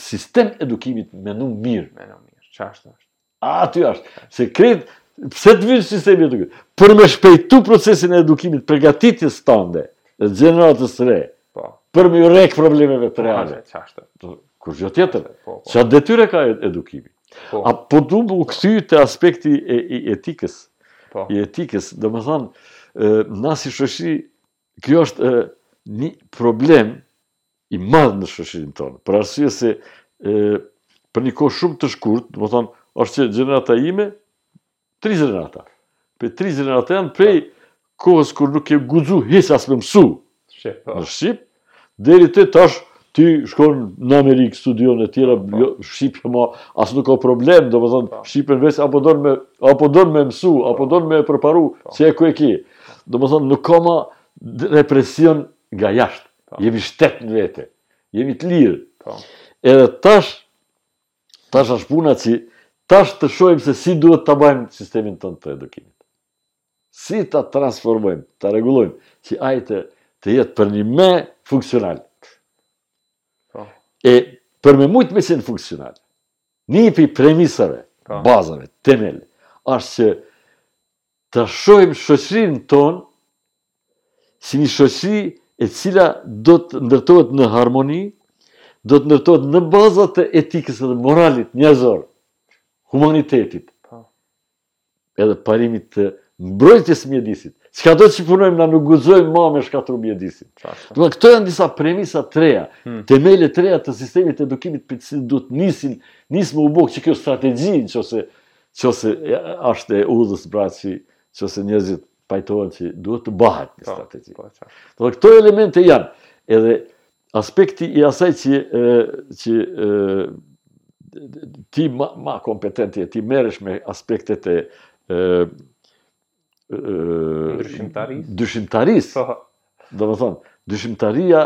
sistem edukimit mendu mirë. Mendu mirë, qashtu është. A, aty është. Se krejt, pse të vyn sistemi edukimit? Për me shpejtu procesin e edukimit, pregatitjes tande, dhe gjeneratës së re, po. për me ju rekë problemeve reale. Qashtu është. Kurgjë tjetër, po, po. qat detyrë ka edukimi. Po. A po du m'u kthy te aspekti e, i etikës? Po. I etikës, domethanë, na si shoqri, Kjo është një problem i madh në shoqrinë tonë, për arsye se për një kohë shumë të shkurt, domethonë, është që gjenerata ime, tri gjenerata. Po tri gjenerata janë prej kohës kur nuk ke guxu hiç as me mësu po. në shqip, Deri te tash ti shkon në Amerikë studion e tjera, po. jo, shqipja ma, as nuk ka problem, domethonë, po. shqipen veç, a po don me, a po don me mësu, po. a po don me përparu, qe ku e ki. Domethonë, nuk ka ma represion nga jashtë. Jemi shtet në vete. Jemi të lirë. Edhe tash, tash është puna që tash të shohim se si duhet ta bajmë sistemin tonë të edukimit. Si ta transformojmë, ta rregullojmë, që ai të jetë përnime funksional. Po. E për me mujtë me qenë funksional, një prej premisave, po. bazave, temel, asht që ta shohim shoqërinë tonë si një shoqëri e cila do të ndërtohet në harmoni, do të ndërtohet në baza të etikës dhe moralit njerëzor, humanitetit. Po. edhe parimit të mbrojtjes mjedisit. Çkado që punojmë na nuk guxojmë ma me shkatru mjedisin. Dhe këto janë disa premisa të reja, hmm. temele të reja të sistemit të edukimit për të cilat duhet të nisin, nisë me u ba që kjo strategji në qoftë se, qoftë se asht e udhës braci, qoftë se njerëzit pajtohen që duhet të bahet një po, strategji. Po, dhe këto elemente janë, edhe Aspekti i asaj që që ti ma, ma kompetent je, ti merresh me aspektet e qëndrueshmërisë. Qëndrueshmërisë. Po. Domethënë, qëndrueshmëria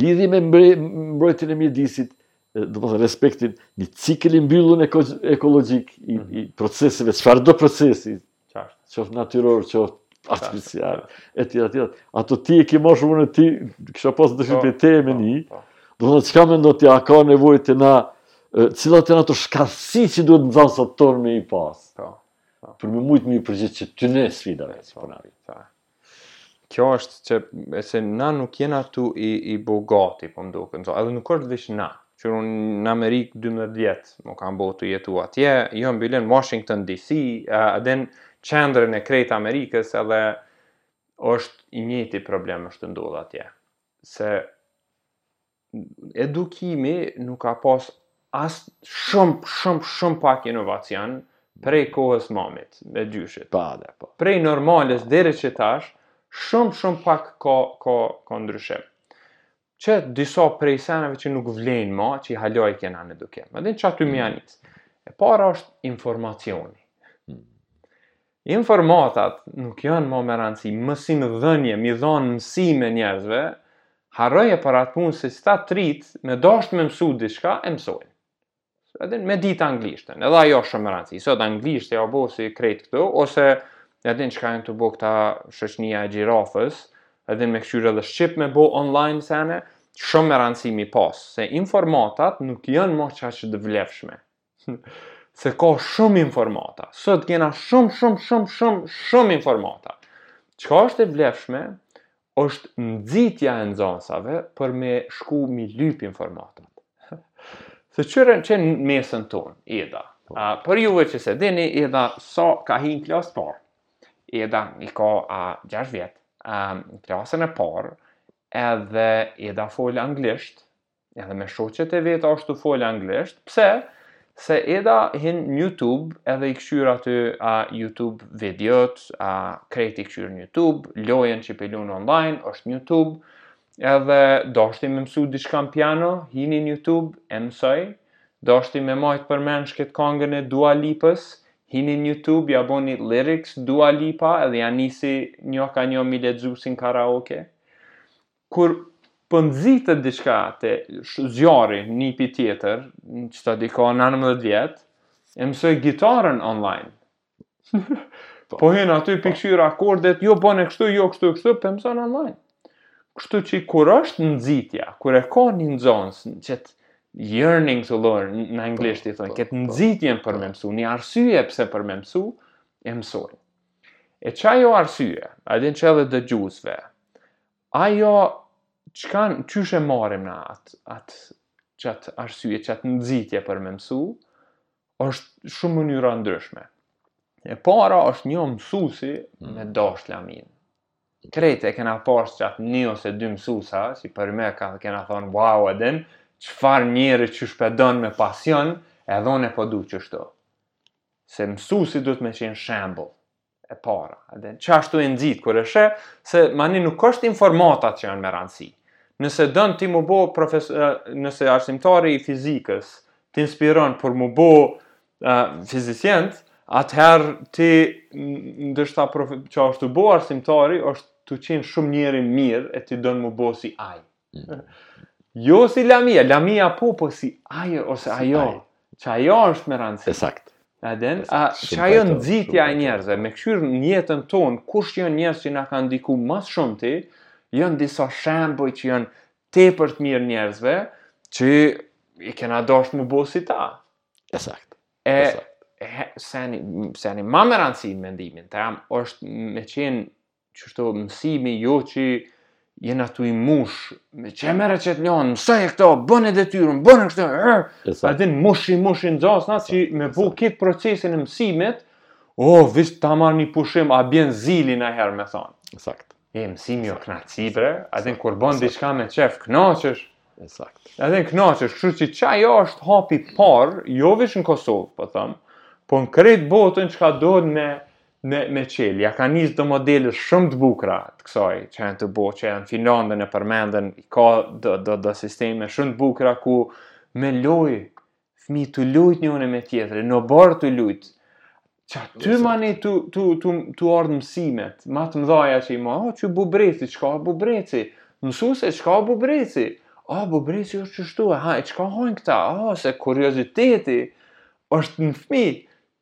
lidhet me mbrojtjen e mjedisit, domethënë respekton, një cikël i mbyllun ekologjik i, i proceseve, çfarëdo procesi, Qartë. Qoftë natyror, qoftë artificial, e tjera, e tjera. Ato ti e ki ma shumë unë ti, kisha pas dëshirë po, tetë me ni po, një, po. do çka mendon ti, a ka nevojë te na, cilat janë ato shkathtësi që duhet nxansat tonë me i pas, për me mujtë me i përgjigj qëtyne sfidave, që për në Kjo është që e se na nuk jena tu i, i përgatit, po më duket, nxansit, edhe nuk është veç na, qe unë në Amerikë 12 vjetë, m'u ka bo tu jetu atje, jo, bile n'Washington DC, edhe në qendrën e krejtë Amerikës, edhe është i njëjti problem është tu ndodhë atje, se edukimi nuk ka pas as shumë shumë shumë pak inovacion prej kohës mamit me gjyshit. Pa, po, dhe, po. Prej normales deri qetash, shumë shumë pak ka ka ka ndryshim. Qe disa prej senave që nuk vlejnë ma, që i hala i kena në edukim. Edhe njo qaty mm. me ja nisë. E para asht informacioni. Mm. Informatat nuk janë ma me rëndësi, mësimdhënie, me i dhanë mësime njerëzve, harroje për atë punë se sot të rinjtë me dashtë me mësu diçka e mësojnë. Edhe me ditë anglishten, edhe ajo shumë me rëndësi, sot anglishtja u bo si krejt këtu, ose e din çka janë tu bo këta shoqnia e Gjirafës, edhe me këqyr dhe shqip me bo online sene, shumë me rëndësi me i pas, se informatat nuk janë ma qaq të vlefshme. Se ka shumë informata. Sot kena shumë, shumë, shumë, shumë, shumë informata. Çka është e vlefshme, është nxitja e nxansave për me shku mi lyp informatat. Se qyre qe mbesën tonë, Eda. Po. A, për juve që s'e dini, Eda sa ka hi në klasë t'parë. Eda i ka a, 6 vjet, a, në klasën e parë, edhe Eda fol anglisht, Edhe me shoqet e veta ashtu fol anglisht. Pse? Se Eda hin në YouTube edhe i kqyr aty a YouTube videot, a krejt i kqyr në YouTube, lojën që pe lun online, është në YouTube, edhe dashti me mësu diçka në piano, hini në YouTube, e mësoj, dashti me majtë përmendsh ket kongën e Dua Lipës, hini në YouTube, ja boni lyrics Dua Lipa edhe ja nisi njo ka njo me i lexu si në karaoke. Kur po nxitet diçka te zjarri, nipi tjetër, që tash i ka 19 vjet, e mësoj gitarën online. Po, po hyn aty po. pi kqyr akordet, jo bone kështu, jo kështu, kështu, po mëson online. Kështu që kur është nxitja, kur e ka një nxënës qet yearning to learn në po, anglisht i thonë, këtë nxitjen për me mësu, një arsye pse për me mësu, e mësojnë. E qajo arsye, a din, që edhe dëgjusve, Ajo çka qysh e marrim na at at qat arsye qat nxitje për me mësu është shumë mënyra ndryshme. E para është një mësusi mm. me dash lamën. Krejt e kena pas qat një ose dy mësusa, që për me kena thonë, wow, a din, çfarë njeri që shpjegon me pasion, edhe unë po du qështu. Se mësusi duhet me qenë shembull. e para. Edhe qashtu e nxit kur e sheh se mani nuk është informatat që janë me rëndësi. Nëse don ti m'u bo profesor, nëse arsimtari i fizikës të inspiron për m'u bo uh, fizicient, atëherë ti ndoshta prof... qashtu bo arsimtari, është tu qenë shumë njeri i mirë e ti don m'u bo si ai. Jo si lamia, lamia po, po si ai ose si ajo, që ajo është me rëndësi. E saktë. A din, a qajo nxitja e njerëzve, me kqyrë në jetën tonë, kush që janë njerëz që na kanë ndiku ma s'shumti, janë disa shembuj që janë tepër të mirë njerëzve, që i kena dosht m'u bo si ta. E saktë. E, E saktë. e seni, seni ma me rëndësi n'mendimin tem është me qenë Qështu mësimi jo që jena tu i mush, me qe merre qët lëndë, mësoje këto, bëne detyrën, bëne këto, e, a din mushi, mushi nxansa, që me bo kët procesin e mësimit, o, oh, veç ta marr një pushim, a bjen zili naj herë, me thanë. Sakt. E, mësimi o kënaqsi bre, a din kur bën diçka me qef, kënaqesh, Sakt. A din kënaqesh, kështu që qajo është hapi i parë, jo veç në Kosovë, po thom, po në krejt botën çka dojnë me, me me çel. Ia ka nis do modele shumë të bukura të kësaj që janë tu bo, që janë Finlandën e përmendën, ka do do do sisteme shumë të bukura ku me loj fëmi tu lujt njëri me tjetrin, në bar tu lujt. Qaty manej tu, tu, tu, tu ardhë mësimet, ma të mdhaja që i ma, o qy bubrreci, çka bubrreci, mësuse çka bubrreci, o bubrreci është qështu, ha, e çka hajnë këta, o se kurioziteti është në fmi,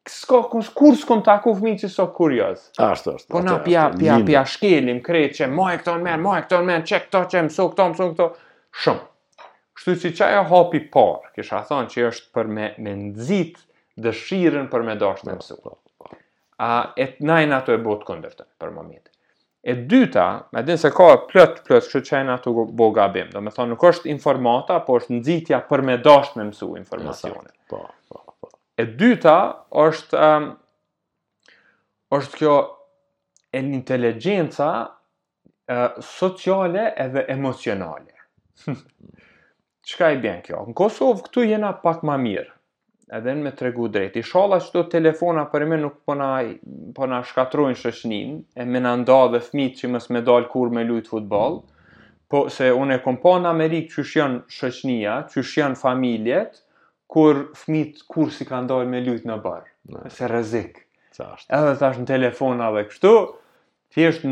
S'ka kush kurr s'kom taku fëmijë që s'a kurioz. Ashtu është. Po na p'ia p'ia p'ia shkelim krejt që më e këto më më e këto më çe këto që mëso këto mëso këto. Shumë. Kështu si qajo hapi i parë, kisha thonë që është për me me nxit dëshirën për me dashtë po, mësu. Po, po. A e na jena tu e bo të kundërtën për momentin. E dyta, me din se ka plot, plot, kështu që jena tu bo gabim, do me thonë, nuk është informata, po është nxitja për me dasht me mësu informacione. Po, po, po. E dyta është um, është kjo e inteligjenca uh, sociale edhe emocionale. Çka i bjen kjo? Në Kosovë këtu jena pak ma mirë. E din me tregu drejt. Ishalla qëto telefona përnime nuk po na, po na shkatrrojnë shoqninë, e me na nda dhe fmit që mos me dal kurr me lujt futboll, po se unë e kom pa në Amerikë qysh jon shoqnia, qysh jon familjet, Kur fmit kurr s'kanë dalë me lujt në bar, se rrezik. Çfarë? Edhe tash në telefona dhe kështu, thjesht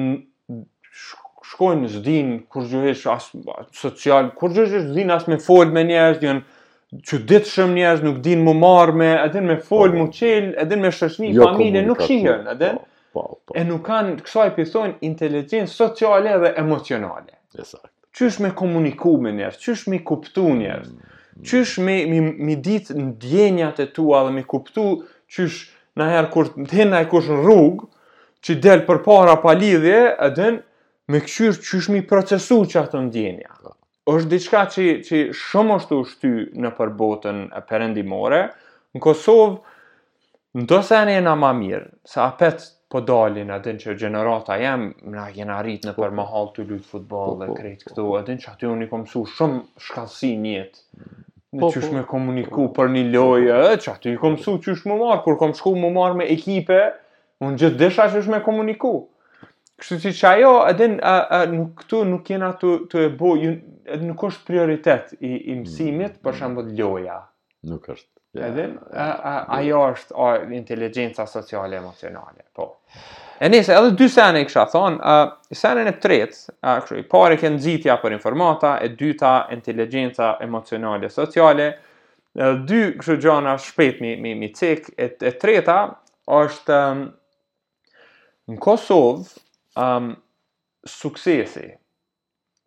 shkojnë s'din kur çohesh asocial, kur çohesh s'din as me fol me njerëz, janë që ditë shumë njerëz nuk din m'u marrë me, e din me fol, po, m'u po. çel, e din me shoqni, jo familje, nuk shihen, e din, po, e nuk kanë, kësaj p'i thojnë, inteligjencë sociale dhe emocionale. E sakt. qysh me komuniku me njerëz, qysh m'i kuptu njerëz, qysh me mi, m'i dit ndjenjat e tua dhe m'i kuptu qysh naj herë kur të hin naj kush në rrugë, që del përpara pa lidhje, e din me këqyr qysh m'i procesu qato ndjenja. Po. është diçka që, që shumë është u shty nëpër botën perëndimore, në Kosovë, Ndërsa jena ma mirë, se prapë po dalin, a din që gjenerata jeme, na jena rrit nëpër mahallë tu lujt futboll dhe krejt këto, a din që aty unë i kom msu shumë shkathtësi të jetës, po, qysh me komuniku për një lojë, e që aty i kom msu qysh m'u marrë, kur kom shku m'u marrë me ekipe, unë gjithë disha qysh me komuniku. Kështu që që ajo, a din, a, a, nuk, këtu nuk jena tu, tu e bo, ju, nuk është prioritet i, i mësimit, për shembull loja, Nuk është. Ja, edhe a, a, ajo është a, inteligjenca sociale emocionale, po. E nëse edhe dy sene i kisha thonë, uh, senin e tretë, uh, kështu, i pari ke nxitja për informata, e dyta inteligjenca emocionale sociale, uh, dy kështu gjana shpejt mi, mi, mi cek, e, e treta është um, në Kosovë um, suksesi,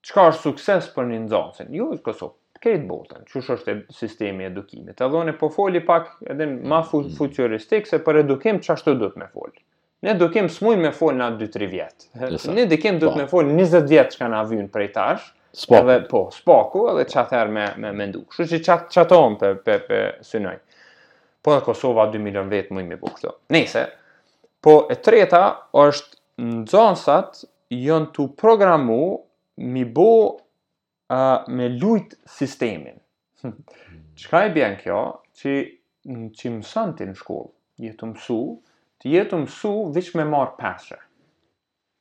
Çka është sukses për një nxënës? Jo në Kosovë, krejt botën, që është, është sistemi i edukimit. Edhe unë po foli pak edhe ma fu, mm. futuristik, se për edukim qashtu duhet me foli. Në edukim s'muj me fol nja 2-3 vjet. Në edukim duhet po. me fol 20 vjet çka na vyn prej tash. Së paku. Edhe, po, së paku edhe që atëherë me, me, mendu. Kështu që qat qato unë po, po, synoj. Po dhe Kosova 2 milion vetë mujnë me bo kështu. Nese, po e treta është Nxënësat jon tu programu m'i bo me lujt sistemin. Çka i bjen kjo që çka mëson ti në shkollë? Je tu mësu, ti je tu mësu veç me marr pesshe.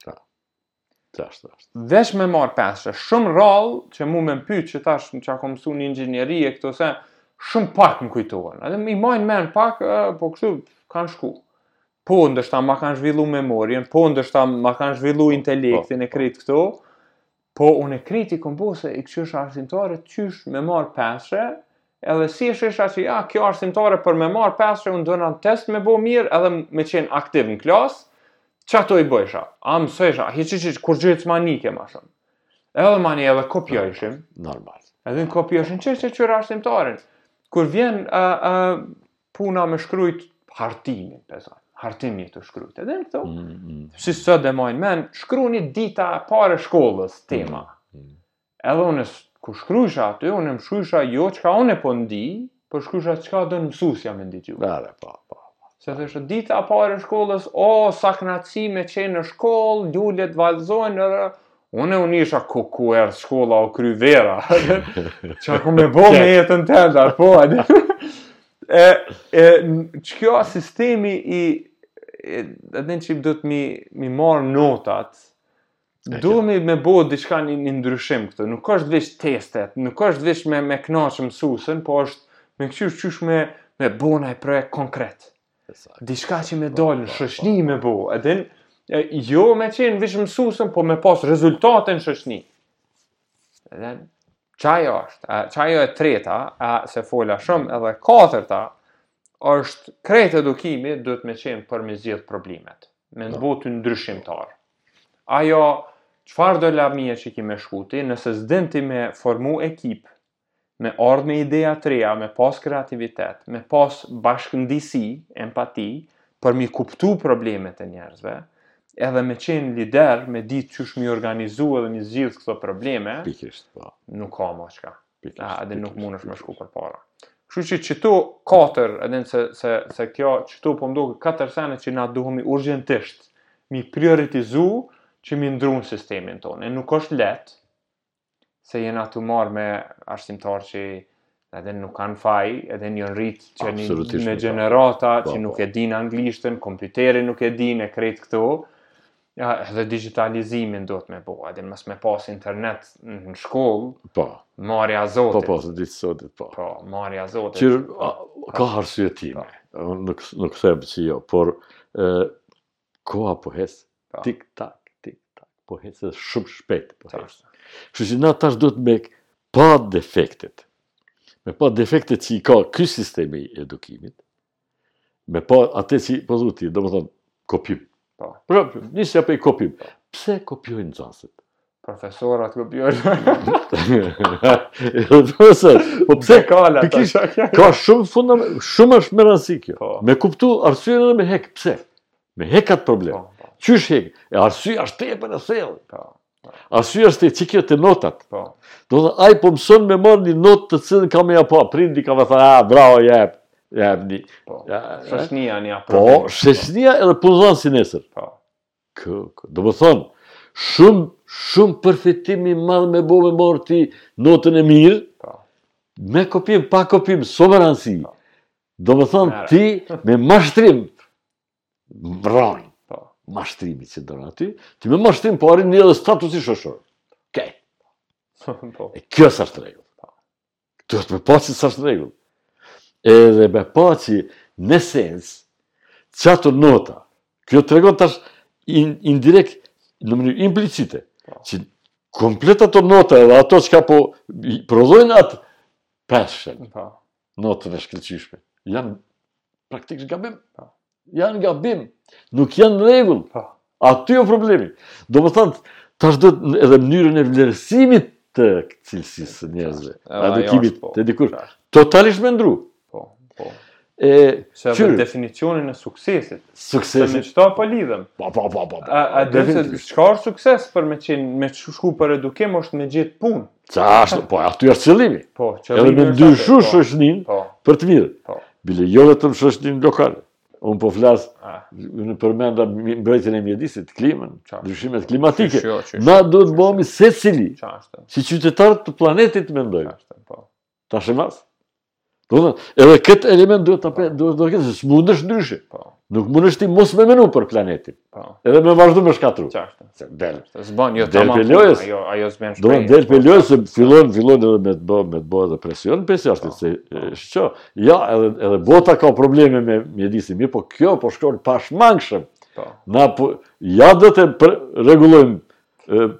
Po. Tash tash. Veç me marr pesshe. Shumë rrallë që mu me m'pyet që tash më çka kam mësu në inxhinieri e këto se shumë pak më kujtohen. Edhe më i maj n' men pak, po kështu kanë shku. Po, ndoshta ma kanë zhvillu memorien, po, ndoshta ma kanë zhvillu po, intelektin po, e krejt këto, po, unë e krejt i kom bo se i kqyrsha arsimtare, qysh me marrë pesshe, edhe si e shihsha që ja, kjo arsimtare për me marrë pesshe, unë duna në test me bo mirë, edhe me qenë aktiv në klasë, qato i bëjsha, a mësësha, hiç hiç kurgjë mekanike ma shumë, edhe ma një edhe kopjojshim, normal, edhe na kopjojshim, e kqyr arsimtarin, kur vjen, uh, uh, puna me shkrujt hartimin, pezan, hartim je tu shkrujt. Edhe në këtu, mm, mm, mm. si sot e maj n'men, shkruni dita e parë e shkollës tema. Mm, mm. Edhe unë, kur shkrujsha aty, unë shkrujsha jo çka unë e po ndi, po shkrujsha çka don mësusja me ndëgju. Nare, pa, pa. Se tash dita e parë e shkollës, o, sa knaqësi me qenë në shkollë, lulet valzojnë, Unë unë isha kuku erdh shkolla u kry vera. Ça ki me bo me jetën tënde, po, a din. E, e, qekjo sistemi i, a din që duhet mi, mi marrë notat, duhet me, me bo diçka një, një ndryshim këtu, nuk është veç testet, nuk është veç me, me knaqë mësusën, po është me kqyr qysh me, me bo naj projekt konkret. Diçka që me dalë në shoqni me bo, e din, jo me qenë veç mësusen, po me pas rezultate në shoqni. E din, qajo është, a, qajo e treta, a, se fola shumë, edhe katërta, është krejt edukimi, duhet me qenë për me zgjidh problemet, me të bo ty ndryshimtar. Ajo, çfarëdo lamie që ki me shku ti, nëse s'din ti me formu ekip, me ardhë me idea të reja, me pas kreativitet, me pas bashkëndisi, empati, për mi kuptu problemet e njerëzve, edhe me qenë lider, me ditë qysh mi organizu edhe mi zgjidhë këto probleme, Pikërisht, po. nuk ka ma çka. Pikërisht, A, edhe nuk pikërisht, munesh me shku përpara. Kështu që qëto katër, edhe se, se, se kjo, qëto po m'doket katër senet që na duhemi urgjentisht, mi prioritizu që mi ndrru në sistemin tonë. E nuk është lehtë, se jena tu marrë me arsimtarë që e din nuk kanë faj, e din jon rritë qi me gjenerata që nuk e din anglishten, kompjuterin nuk e din e krejt këto, edhe digitalizimin duhet me bo, e din më së me pas internet në shkollë, po. marrja e zotit. Po, po, së ditë sotit, po. Po, marrja e zotit. Qërë, ka arsye time, po. nuk, nuk them që jo, por e, Koha po hec, po. tik tak, tik tak, po hec edhe shumë shpejt po hec. Kështu që na tash duhet me pa defektet. Me pa defektet që i ka ky sistem i edukimit. Me pa atë që po thotë, domethënë kopjim. Po. Pra, nisja prej kopjim. Po. Pse kopjojnë nxënësit? Profesorat kopjojnë. Do të thosë, po pse ka la ta shaka? Ka shumë fundam, shumë është me rëndësi kjo. Po. Me kuptu arsyen edhe me hek, pse? Me hek atë problem. Po, po. Qysh hek? E arsyeja është tepër e thellë. Po. Arsyeja është te qekjo te notat. Po. Do të ai po mëson me marr një notë të cilën ka me ja pa, prindi ka me thënë, "Ah, bravo, jep." Ja, di. Po. Shoqnia një apo. Po, shoqnia edhe punëdhënësi nesër. Po. Kk. Domethënë, shumë, shumë përfitim i madh me bo me marrë ti notën e mirë, po. me kopjim, pa kopjim, s'o me rëndësi. Po. Domethënë ti me mashtrim, mbrojnë, po. mashtrimi që dërë aty, ti me mashtrim po arrin një edhe status shoqnor. Okej. Po. E kjo s'është rregull. Duhet me pa që s'është në rregull. Edhe me pa që në sens, që ato nota, kjo tregon tash indirekt, në mënyrë implicite, po. që komplet ato nota edhe ato çka po prodhojnë atë pesën, po. notën e shkëlqyshme, janë praktikisht gabim. Po. Janë gabim, nuk janë në regull. Po. Aty o problemi. Domethonë, tash do edhe mënyrën e vlerësimit të cilësisë së njerëzve. Edukimit po. të dikur. Totalisht me ndru. Po, po. E, edhe definicionin e suksesit. Suksesit. Se me qëta po lidhem. Po, po, po, po. A, a dhe se çka është sukses për me qenë, me shku për edukim është me gjetë punë. Çka ashtë, po, aty është qëllimi. Po, qëllimi është aty. Edhe me ndryshu po. shoqninë po. për të mirë. Po. Bile jo vetëm shoqninë lokale. Unë po flas, ah. e përmenda mbrojtjen e mjedisit, klimën, ndryshimet klimatike. Na duhet të bohemi secili, si qytetarë të planetit të mendojmë. Tash masë. Do të edhe këtë element duhet ta duhet të ketë se s'mundesh ndryshe. Po. Nuk mundesh ti mos me menu për planetin. Po. Edhe me vazhdu me shkatru. Qartë. Se del. S'bën jo tamam. Del lojes. Ajo ajo s'bën shpejt. Do të del prej lojes se fillon fillon edhe me të bë me të bë edhe presion pse është po, se po. shqo. Ja, edhe edhe bota ka probleme me mjedisin mirë, po kjo po shkon pashmangshëm. Po. Na po ja do ta rregullojmë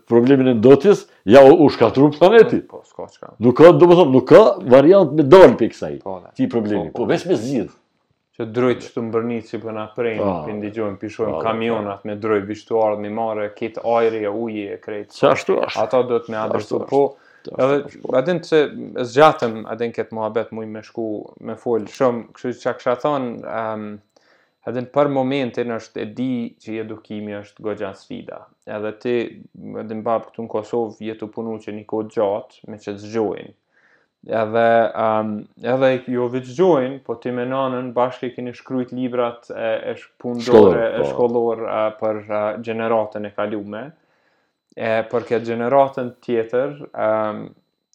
problemin e ndotjes, ja u shkatrru planeti. Po, s'ka çka. Nuk ka, domethonë, nuk ka variant me dal prej kësaj. Po, këtij problemi, po, po, po veç me zgjidh. Që drujt qeto mbrëmjet që po na po prejnë, po, po ndigjojmë, po i shohim po, kamionat me drujt, vishtu ardhë një mare, këtë ajri e uji e krejt. Që ashtu ashtu. Ata duhet me adresu, po, Edhe a di se zgjatëm a di këtë muhabet muj me shku me fol shumë, kështu që çka thon, ëm ehm, Edhe për momentin është e di që edukimi është goxha sfida. Edhe ti, edhe, babë, këtu në Kosovë, je tu punu që një kohë t'gjatë, me qet vizion. Edhe, um, edhe jo veç vizion, po ti me nanën bashkë i keni shkrujt librat e, e shkencore, e shkollorë po. e, për e, gjeneratën e kalume. E, për këtë gjeneratën tjetër, um,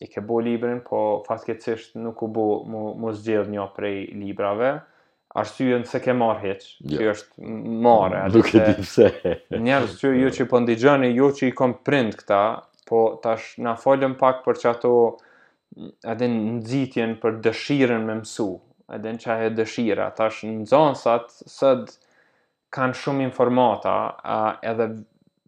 i ke bo librin, po fatkeqsisht nuk u bo m'u, m'u zgjedh njo prej librave, arsyen s'e ke marrë hiç, jo. S'është marrë. Nuk e di pse. Njerëz që jo që po ndigjoni, jo që i kom prind këta, po tash na folëm pak për qato edhe nxitjen për dëshirën me mësu, edhe në qajo dëshira, tash nxënësat sot kanë shumë informata edhe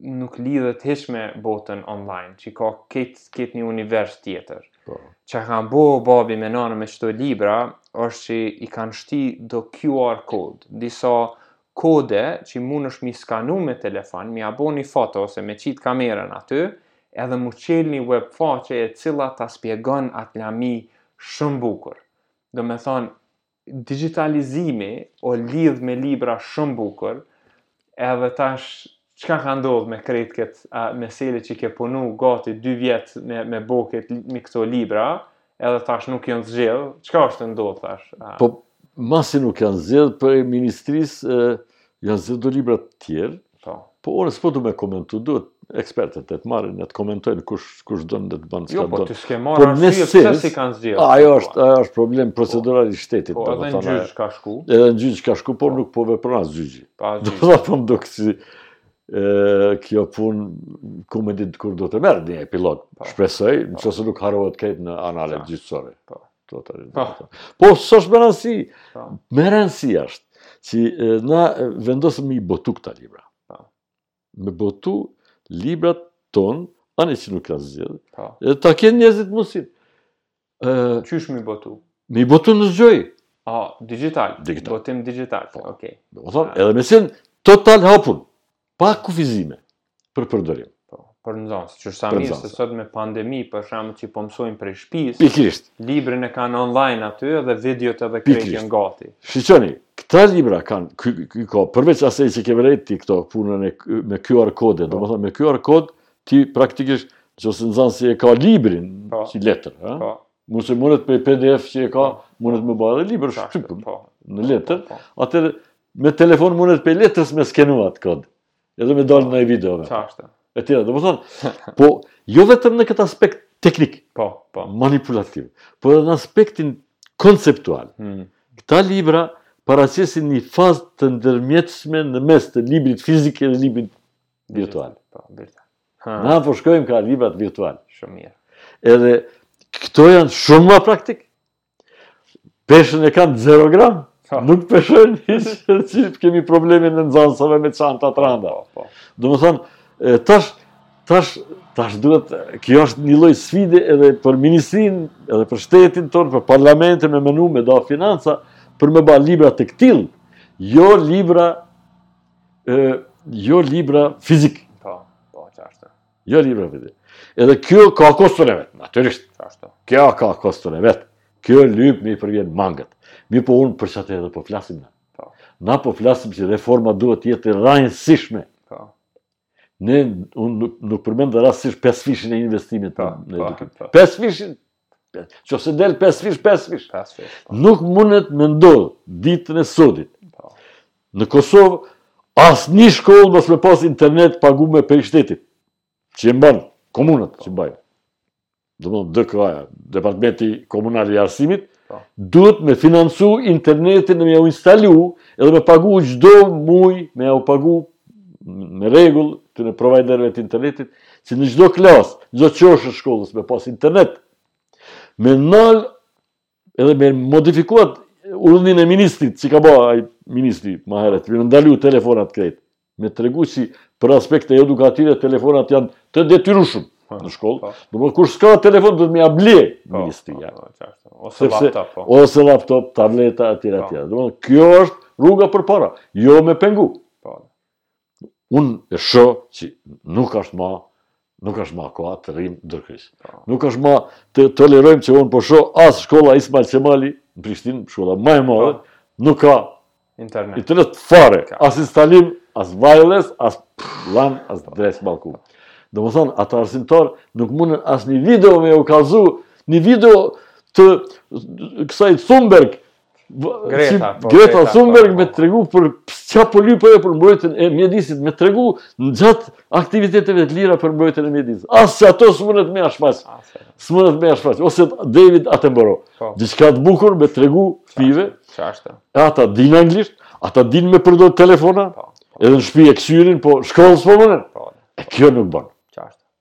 nuk lidhet hiç me botën online, që ka këtë këtë një univers tjetër. Po. Çka kanë bo babi me nanën me qëto libra, është që i kanë shti do QR code, disa kode që munësh m'i skanu me telefon, me ia bo një foto ose me qit kamerën aty, edhe m'u çelë një web faqe e cila ta spjegon atë lami shumë bukur. Domethonë, Digjitalizimi o lidh me libra shumë bukur, edhe tash çka ka ndodhë me krejt këtë mesele që i ke punu gati dy vjetë me, me bo këtë, me këto libra, edhe tash nuk janë zgjedhë, çka është tu ndodhë tash? A... Po, masi nuk janë zgjedhë prej ministrisë, janë zgjedhë do libra të tjerë, Po. Po unë s'po du me komentu, duhet ekspertët ta marrin e ta komentojnë kush, kush dënë dhe të bënë s'ka jo, po, dënë. Jo, po të s'ke marrë arsye pse s'i kanë zgjedhë. A, ajo është, ajo është problem po. procedural i shtetit. Po, edhe në gjyqë ka shku. Edhe në gjyqë ka shku, por po. nuk po vepron as gjyqi. Pa, gjyqë. Domethënë po më duket si kjo punë, ku me ditë kur do të marrë një epilog. Shpresoj, në qoftë se nuk harrohet krejt në analet gjyqësore. Po. Po, s'është me rëndësi, me rëndësi është, që na vendosëm me i botu këta libra. Me botu librat tonë, ani që nuk janë zgjedhë, edhe ta kenë njerëzit, mësuesit. Qysh me i botu? Me i botu në Zgjoi. A, digital, botim digital, po. okej. Domethënë, edhe me qenë total hapun. Pa kufizime për përdorim. Po, për nxënës, qysh, sa mirë se sot me pandemi, për shembull që po mësojnë prej shtëpisë. Pikërisht. Librin e kanë online aty dhe videot edhe krejt janë gati. Shiqoni, këta libra kanë ky ky ka përveç asaj që ke vërejt ti këtë punën e me QR kode, po. domethënë me QR kod ti praktikisht nëse nxënësi e ka librin po. si letër, ha? Po. Nëse mundet prej PDF që e ka, mundet me bë edhe libër shtypun, po. në letër, po, po. atëherë me telefon mundet prej letrës me skenu atë kod, edhe me dalë në video. Qashtë. E tjera, domethënë, po, jo vetëm në këtë aspekt teknik, po, po. manipulativ, po edhe në aspektin konceptual. Hmm. Këta libra paraqesin një fazë të ndërmjetme në mes të librit fizik dhe librit virtual. Po, virtual. Ha. Na po shkojmë kah librat virtual. Shumë mirë. Edhe këto janë shumë ma praktik. Peshën e kanë 0 gram. Ha. Nuk peshojnë hiç, s'e kemi problemin e nxënësve me çanta të rënda. Po, po. Domethënë, tash tash tash duhet kjo është një lloj sfide edhe për ministrinë, edhe për shtetin tonë, për parlamentin me menu me da financa për me bo libra të këtillë. Jo libra E, jo libra fizik. Po, po, qartë. Jo libra fizik. Edhe kjo ka koston e vet, naturisht. Qartë. Kjo ka koston e vet. Kjo lyp me i përvjel mangët. Mirëpo unë për qatë edhe po flasim në. Po. Na po flasim që reforma duhet të jetë rranjësishme. Po. Ne, unë nuk, nuk përmenda rastësisht 5 fishin e investimit po, në po, edukim. Po, po. 5 fishin Që se jo 5 fish, 5 fish. Po. Nuk mundet me ndodh ditën e sotit. Po. Në Kosovë, asnjë shkollë mos me pas internet pagume prej shtetit. Që e mban, komunat që mbajnë. Domethënë DKA-ja, departmenti komunal i arsimit, po. duhet me financu internetin dhe me jau instalu edhe me pagu çdo muj, me jau pagu me rregull tanë providerve të internetit, Që në çdo klasë, çdo qoshe t'shkollës me pas internet, me nal edhe me modifiku at urdhnin e ministrit, që ka ba ai ministri ma heret, me ndalu telefonat krejt, me tregu si për aspekte edukative, telefonat janë të detyrushme në shkollë, po. do me thënë kush s'ka telefon, duhet me ia ble po, po, ministria. Ose laptop, po. Ose laptop, tableta, etj, etj. Do me thënë kjo është rruga përpara, jo me pengu. Unë e shoh që nuk është ma nuk është ma koha të rrimë durkryq. Po. Nuk është ma të tolerojmë që unë po shoh as shkolla Ismail Qemali në Prishtinë, shkolla ma e madhe, po. nuk ka internet. Internet fare, as instalim, as wireless, as LAN, as po. dreq as.... Domethonë, ata arsimtarë nuk mundën as një video me u kallzu, një video të kësaj Thunberg, Greta, po, Greta Thunberg po, me po. tregu për çka po lyp ajo për mbrojtjen e mjedisit, me tregu gjatë aktiviteteve të lira për mbrojtjen e mjedisit. As qato s'munet me ja shfaq. S'munet me ja shfaq ose David Attenborough. Po. Diçka të bukur me tregu fëmijëve. Ç'është? Ata din anglisht, ata din me përdor telefona. Po. Edhe në shtëpi e kqyrin, po n'shkollë s'po munen. Po. E kjo nuk ban. Ç'është?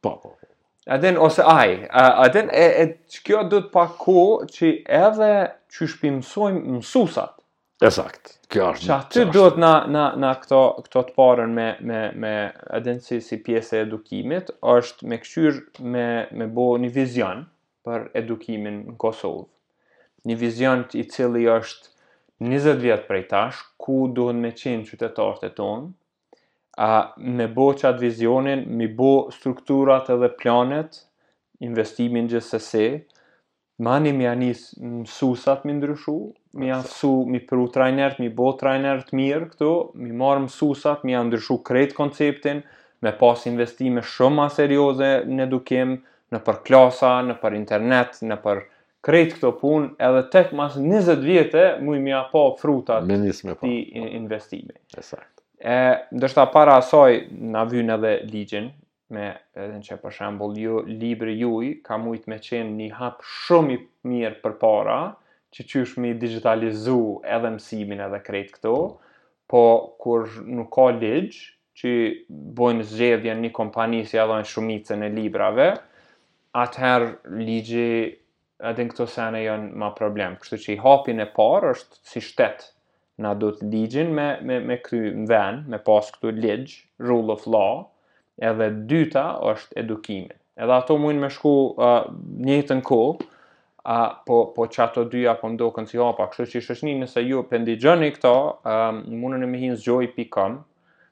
Po, po, po. A din ose ai, a din e e kjo duhet pak që edhe qysh po i msojmë mësusat. E saktë. Kjo është. Qaty duhet na na na këto këto të parën me me me a din si si pjesë e edukimit është me kqyr me me bo një vizion për edukimin në Kosovë. Një vizion i cili është 20 vjet prej tash ku duhet me qenë qytetarët e tanë, A me bo qatë vizionin, me i bo strukturat edhe planet, investimin gjithsesi, mani me ia nis mësusat me i ndryshu, me i aftsu, me i pru trajnerët, me i bo trajnerë t'mirë këtu, me i marr mësusat, me ia ndryshu krejt konceptin, me pas investime shumë ma serioze në edukim, nëpër klasa, nëpër internet, nëpër krejt këto punë edhe tek mas 20 vjete muj me ia pa frutat atij investimi. E saktë. E, ndoshta para asaj na vyn edhe ligji, me thënë që për shembull, ju, libri juj ka mujt me qenë një hap shumë i mirë përpara, që qysh me i digitalizu edhe mësimin edhe krejt këto, po kur nuk ka ligj, që bojnë zgjidhjen një kompani si ia dhajnë shumicën e librave, atëherë ligji edhe në këto sene janë ma problem. Kështu që hapi i parë është si shtet, na duhet ligjin me, me, me kry në vend, me pas këtu ligj, rule of law, edhe dyta është edukimi. Edhe ato mujn me shku uh, njëjtën kohë, uh, po, po qato dyja po m'doken si hapa. Kështu që shoqni nëse ju po ndigjoni këto, uh, mundeni me hi në zgjoj pikë com,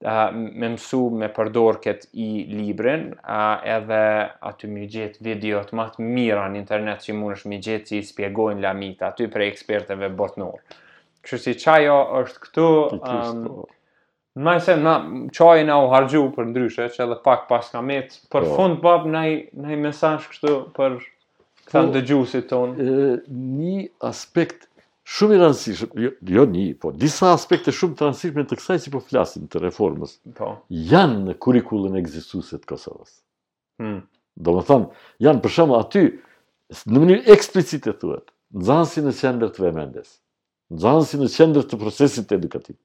me mësu me përdor këtë librin, edhe aty me i gjetë videot ma të mira në internet që mundësh me i gjetë që i spjegojnë lamitë aty prej eksperteve botnor. Kështu që qajo është këtu, um, a e, se na çaji na u harxhu përndryshe, që edhe pak paska metë, për po. fund bab naj, naj mesazh kështu për këta po, dëgjusit tonë. Një aspekt Shumë i rëndësishëm, jo, jo një, po disa aspekte shumë të rëndësishme të kësaj që po flasim të reformës, po. janë në kurrikulën ekzistuse të Kosovës. Hmm. Domethonë, janë për shembull aty, në mënyrë eksplicite thuhet, nxanësi në qendër të vëmendjes, nxanësi në qendër të procesit edukativ.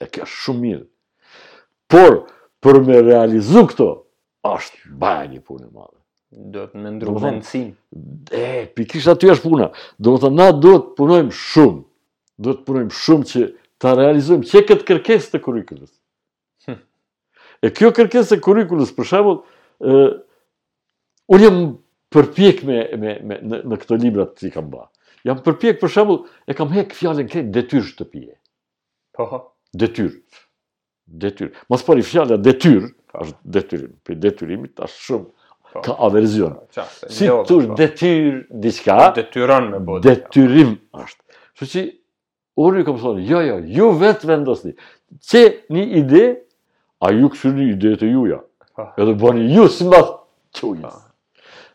E kjo është shumë mirë. Por, për me realizu këto, asht bajagi një punë e madhe. Duhet me ndru mendësinë. E, pikërisht aty është puna. Domethanë na duhet të punojmë shumë. Duhet të punojmë shumë që ta realizojmë qëkëtë kërkesë të kurrikulës. Hm. E kjo kërkesë e kurrikulës, për shembull, unë jam përpjek me, me, me, në, në këto librat që i kam ba. Jam përpjek, për shembull, e kam hek fjalën krejt detyrë shtëpie. Po. Detyrë. Detyrë. Ma s'pari fjala detyrë, është detyrim. Për detyrimit asht shumë po. ka averzion. Po, si jo, të po. detyron diçka? Po, detyron me bë. Detyrim është. Kështu që unë ju kam thonë, jo, jo, ju vetë vendosni. Qe një ide, a ju kqyrni ide të juja. Edhe bëni ju si mbas çujt.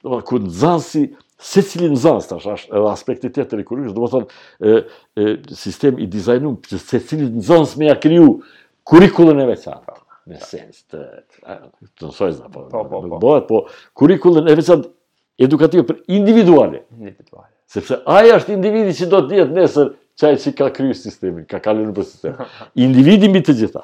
Do të thotë nxënësi secili nxënës tash është edhe aspekti tjetër i kurrikulës, do të thotë sistem i dizajnum që secili nxënës me ia kriju kurrikulën e veçantë në sens të të mësojë, po, po, po, po. bëhet, po kurrikulën e veçantë edukative për individuale. Individuale. Sepse ai është individi që do të jetë nesër qaj që ka kryu sistemin, ka kalu në për sistem. Individi mbi të gjitha.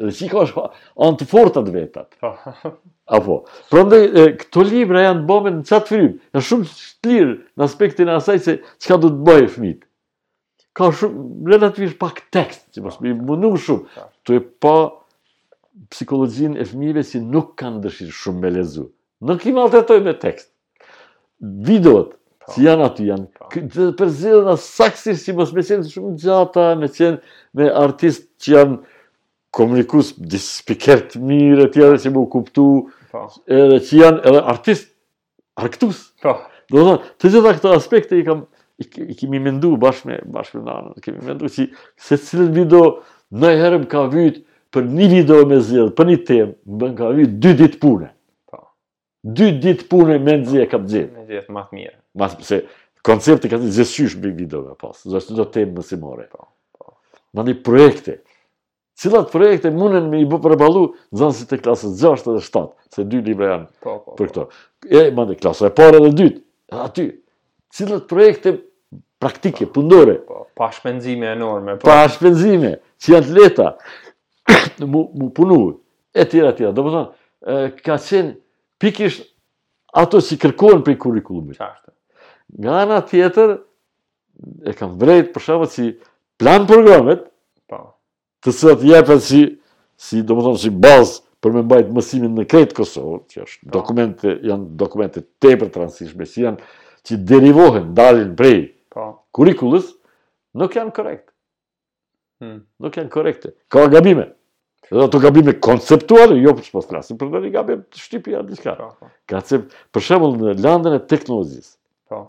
Dhe që i ka ato anët e forta të veta. Po. Apo, prandaj, këto libra janë bame në qatë frymë, janë shumë të lirë në aspektin e asaj se qka duhet të bajnë fmijtë. Ka shumë, relativisht pak tekst, që mos me i mundu shumë, tu e pa psikologjinë e fmijve që nuk kanë dëshirë shumë me lexu. Nuk i maltretoj me tekst. Videot po. që janë aty janë, po. të përzgjedhura saktësisht si mos me qenë shumë t'gjata, me qenë me artist që janë komunikus, disa spikera të mirë, tjere që m'u kuptu, po. edhe që janë edhe artist, arktus. Po. Do të thotë, të gjitha këto aspekte i kam, i, i kemi mendu bashkë me, bashkë me nanën, kemi mendu që secilën video nganjëherë m'ka vytë për një video me zgjedh, për një temë, më ka vytë dy ditë pune. Dy ditë pune mendzi e kam zgjedh. Me zgjedh ma të mirën. Se pse koncepti ka qenë gjithsesi mbi video me pas. Do të thotë temë mësimore. Po. po. Mandej projekte. Cilat projekte mundën me i përballu nxënësit e klasës 6 dhe 7, se dy libra janë po, po, për këto. E mandej klasa e parë dhe e dytë. Aty. Cilat projekte praktike, pundore. Po, pa shpenzime enorme. Po. Pa shpenzime, që janë të lehta. m'u, m'u punu, e tjera, e tjera. Domethënë, ka qenë pikërisht ato që kërkohen prej kurrikulumit. Qashtu. Nga ana tjetër, e kam vrejt për shembull si planprogramet, pa. Po. të cilat jepen si, si domethënë, si bazë për me mbajtë mësimin në krejt Kosovë, që është pa. Po. dokumente, janë dokumente tepër të rëndësishme, që janë që derivohen, dalin prej pa. Po. kurrikulës, nuk janë korrekt. Hmm. Nuk janë korrekte. Ka gabime. Dhe ato gabime konceptuale, jo po flasim për ndonjë gabim shtypi a diçka. Po, po. Ka, për shembull në landën e teknologjisë. Po.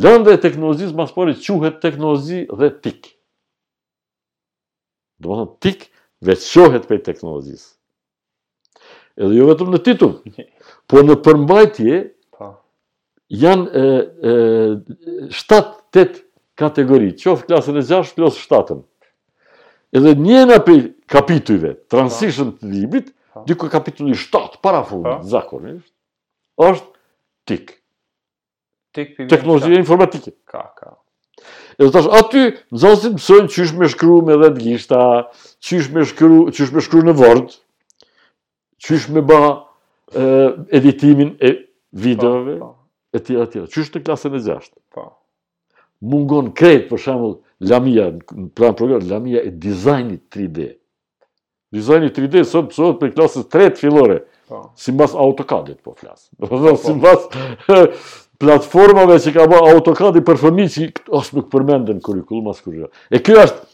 Landën e teknologjisë ma s'pari quhet teknologji dhe TIK. Domethënë TIK veçohet prej teknologjisë. Edhe jo vetëm në titull, por në përmbajtje po. janë 7-8 kategori, qoftë klasën e 6, klasën 7-ën. Edhe njëna prej kapitujve të rëndësishëm të librit, po. diku kapitulli 7, parafundit, po. zakonisht, është TIK. Teknologjia informatike. Ka, ka. Edhe tash aty nxënësit mësojnë qysh me shkru me dhjetë gishta, qysh me shkru, qysh me shkru në Word, qysh me ba editimin e videove po, po. e tjera e tjera. Qysh në klasën e 6. Po. Mungon krejt për shembull lamia në planprogram, lamia e dizajnit 3D. Dizajni 3D sot mësohet prej klasës tretë fillore, po. simbas AutoCAD-it po flas. Po, po. Simbas platformave që ka ba AutoCAD-i për fëmi që as nuk përmenden n'kurrikulum, as kurgjë. E kjo është,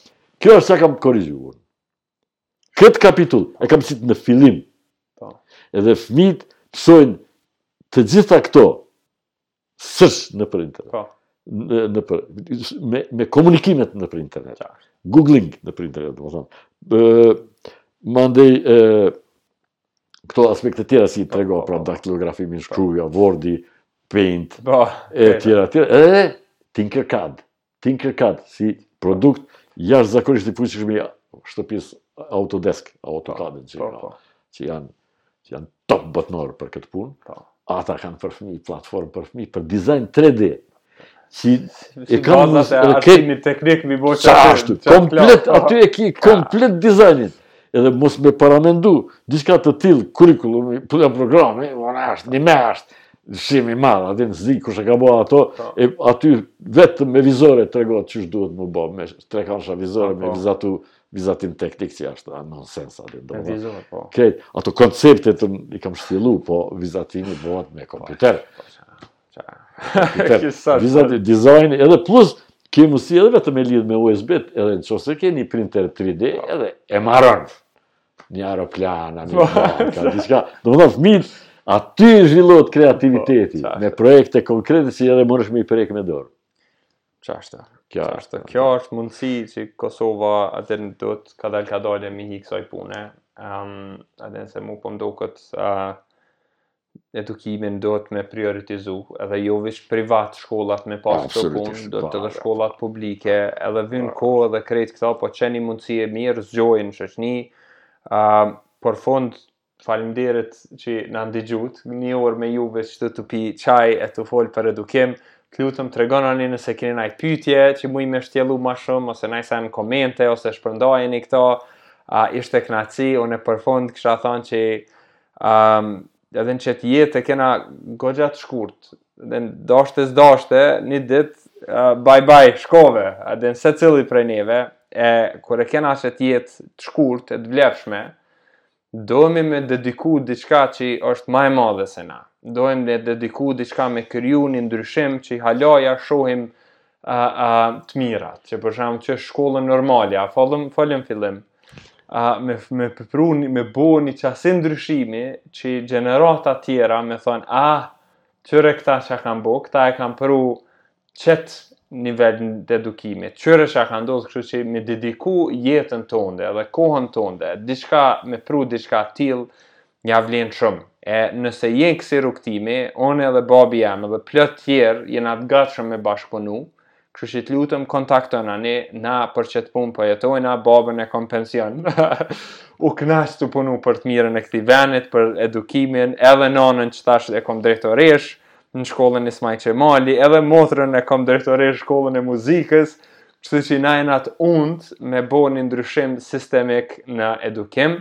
kjo është çka kam korrigjuar. Këtë kapitull, e kam qitë në fillim. Po. Edhe fëmit mësojnë të gjitha këto, Sërç nëpër internet. Po. Në nëpër me me komunikimet nëpër internet. Googling nëpër internet, domethënë. Ë mandej ë këto aspekte tjera si po, tregova, pra po. daktilografimin, shkruja, vordi, paint, po, e tjera tjera. Edhe Tinkercad. Tinkercad si produkt jashtëzakonisht i fuqishëm i shtëpisë Autodesk, AutoCAD në po, po. që janë që janë top botnor për këtë punë. Po. Ata kanë për fëmijë platformë për fëmijë për dizajn 3D. Si e kanë bazat e arsimit teknik me bo qashtu. Komplet aty e ki komplet dizajnin. edhe mos me paramendu, diçka të tillë kurikulumi, përga po programi, vana është, një mësim i madh, a dhe s'di, kush e ka bo ato, po. e aty vetëm me vizore tregohet qysh duhet me bo, me trekëndësha vizore, po, me vizatu, vizatim teknik që ashtë, a nonsens, atë do me bo. Krejt, ato konceptet i kam shtjellu, po vizatimi bëhet me kompjuter. Vizatim e dizajn edhe plus ke mundësi edhe vetë me lidhë me USB edhe në qoftë se ke një printer 3D po. edhe e maron një aeroplan, një po. bankë, një shka. Domethonë, fëmijët, aty zhvillohet kreativiteti po, me projekte konkrete që edhe mundesh me i prekë me dorë. Qashtu, kjo është. Kjo është mundësi që Kosova a din duhet kadalë kadalë me i hi kësaj pune. Um, atë nëse mu pëmdo po këtë uh, edukimin duhet me prioritizu, edhe jo veç privat shkollat me pas këto punë, duhet dhe shkollat publike, edhe vynë kohë edhe krejt këta, po qe ni mundësi e mirë, zgjojnë shoqni, uh, për fund, faleminderit që na ndigjut, një orë me juve tu pi çaj e tu folë për edukim, të lutem tregonani nëse keni naj pytje, që muj me shtjellu ma shumë, ose naj sen komente, ose shpërndajeni këta, uh, ishte knaqsi, unë e për fund kisha thonë që Um, edhe në qetë jetë e kena goxha të shkurt, dhe dashtë e s'dashtë, një ditë, uh, bye bye, shkove, edhe secili prej neve, e kur e kena qetë jetë të shkurt e të vlefshme, duhemi me dediku diçka që është ma e madhe se na, duhemi me dediku diçka me kriju një ndryshim që hala ia shohim a, a, të mirat, që për shembull qe shkollën normale, a falëm, falëm fillim, a, me, me pru, me bo një qasi ndryshimi, që gjenerata tjera me thonë, a, kqyre këta çka kanë bo, këta e kanë pru qetë nivel të edukimit, kqyre çka ka ndodh, kështu që me dediku jetën tonde dhe kohën tonde, diçka me pru, diçka të tillë, Ja vlen shumë. E nëse je n'ksi rrugëtimi, unë edhe babi jem edhe plot tjerë jena të gatshëm me bashkëpunu, kështu që të lutem kontaktona ne, na për qëtë punë po jetojna, babën e kom pension. U knaq tu punu për të mirën e këtij veni, për edukimin, edhe nanën që tash e kom drejtoresh në shkollën Ismail Qemali, edhe motrën e kom drejtoresh shkollën e muzikës, kështu që na jena t'unt me bo një ndryshim sistemik në edukim.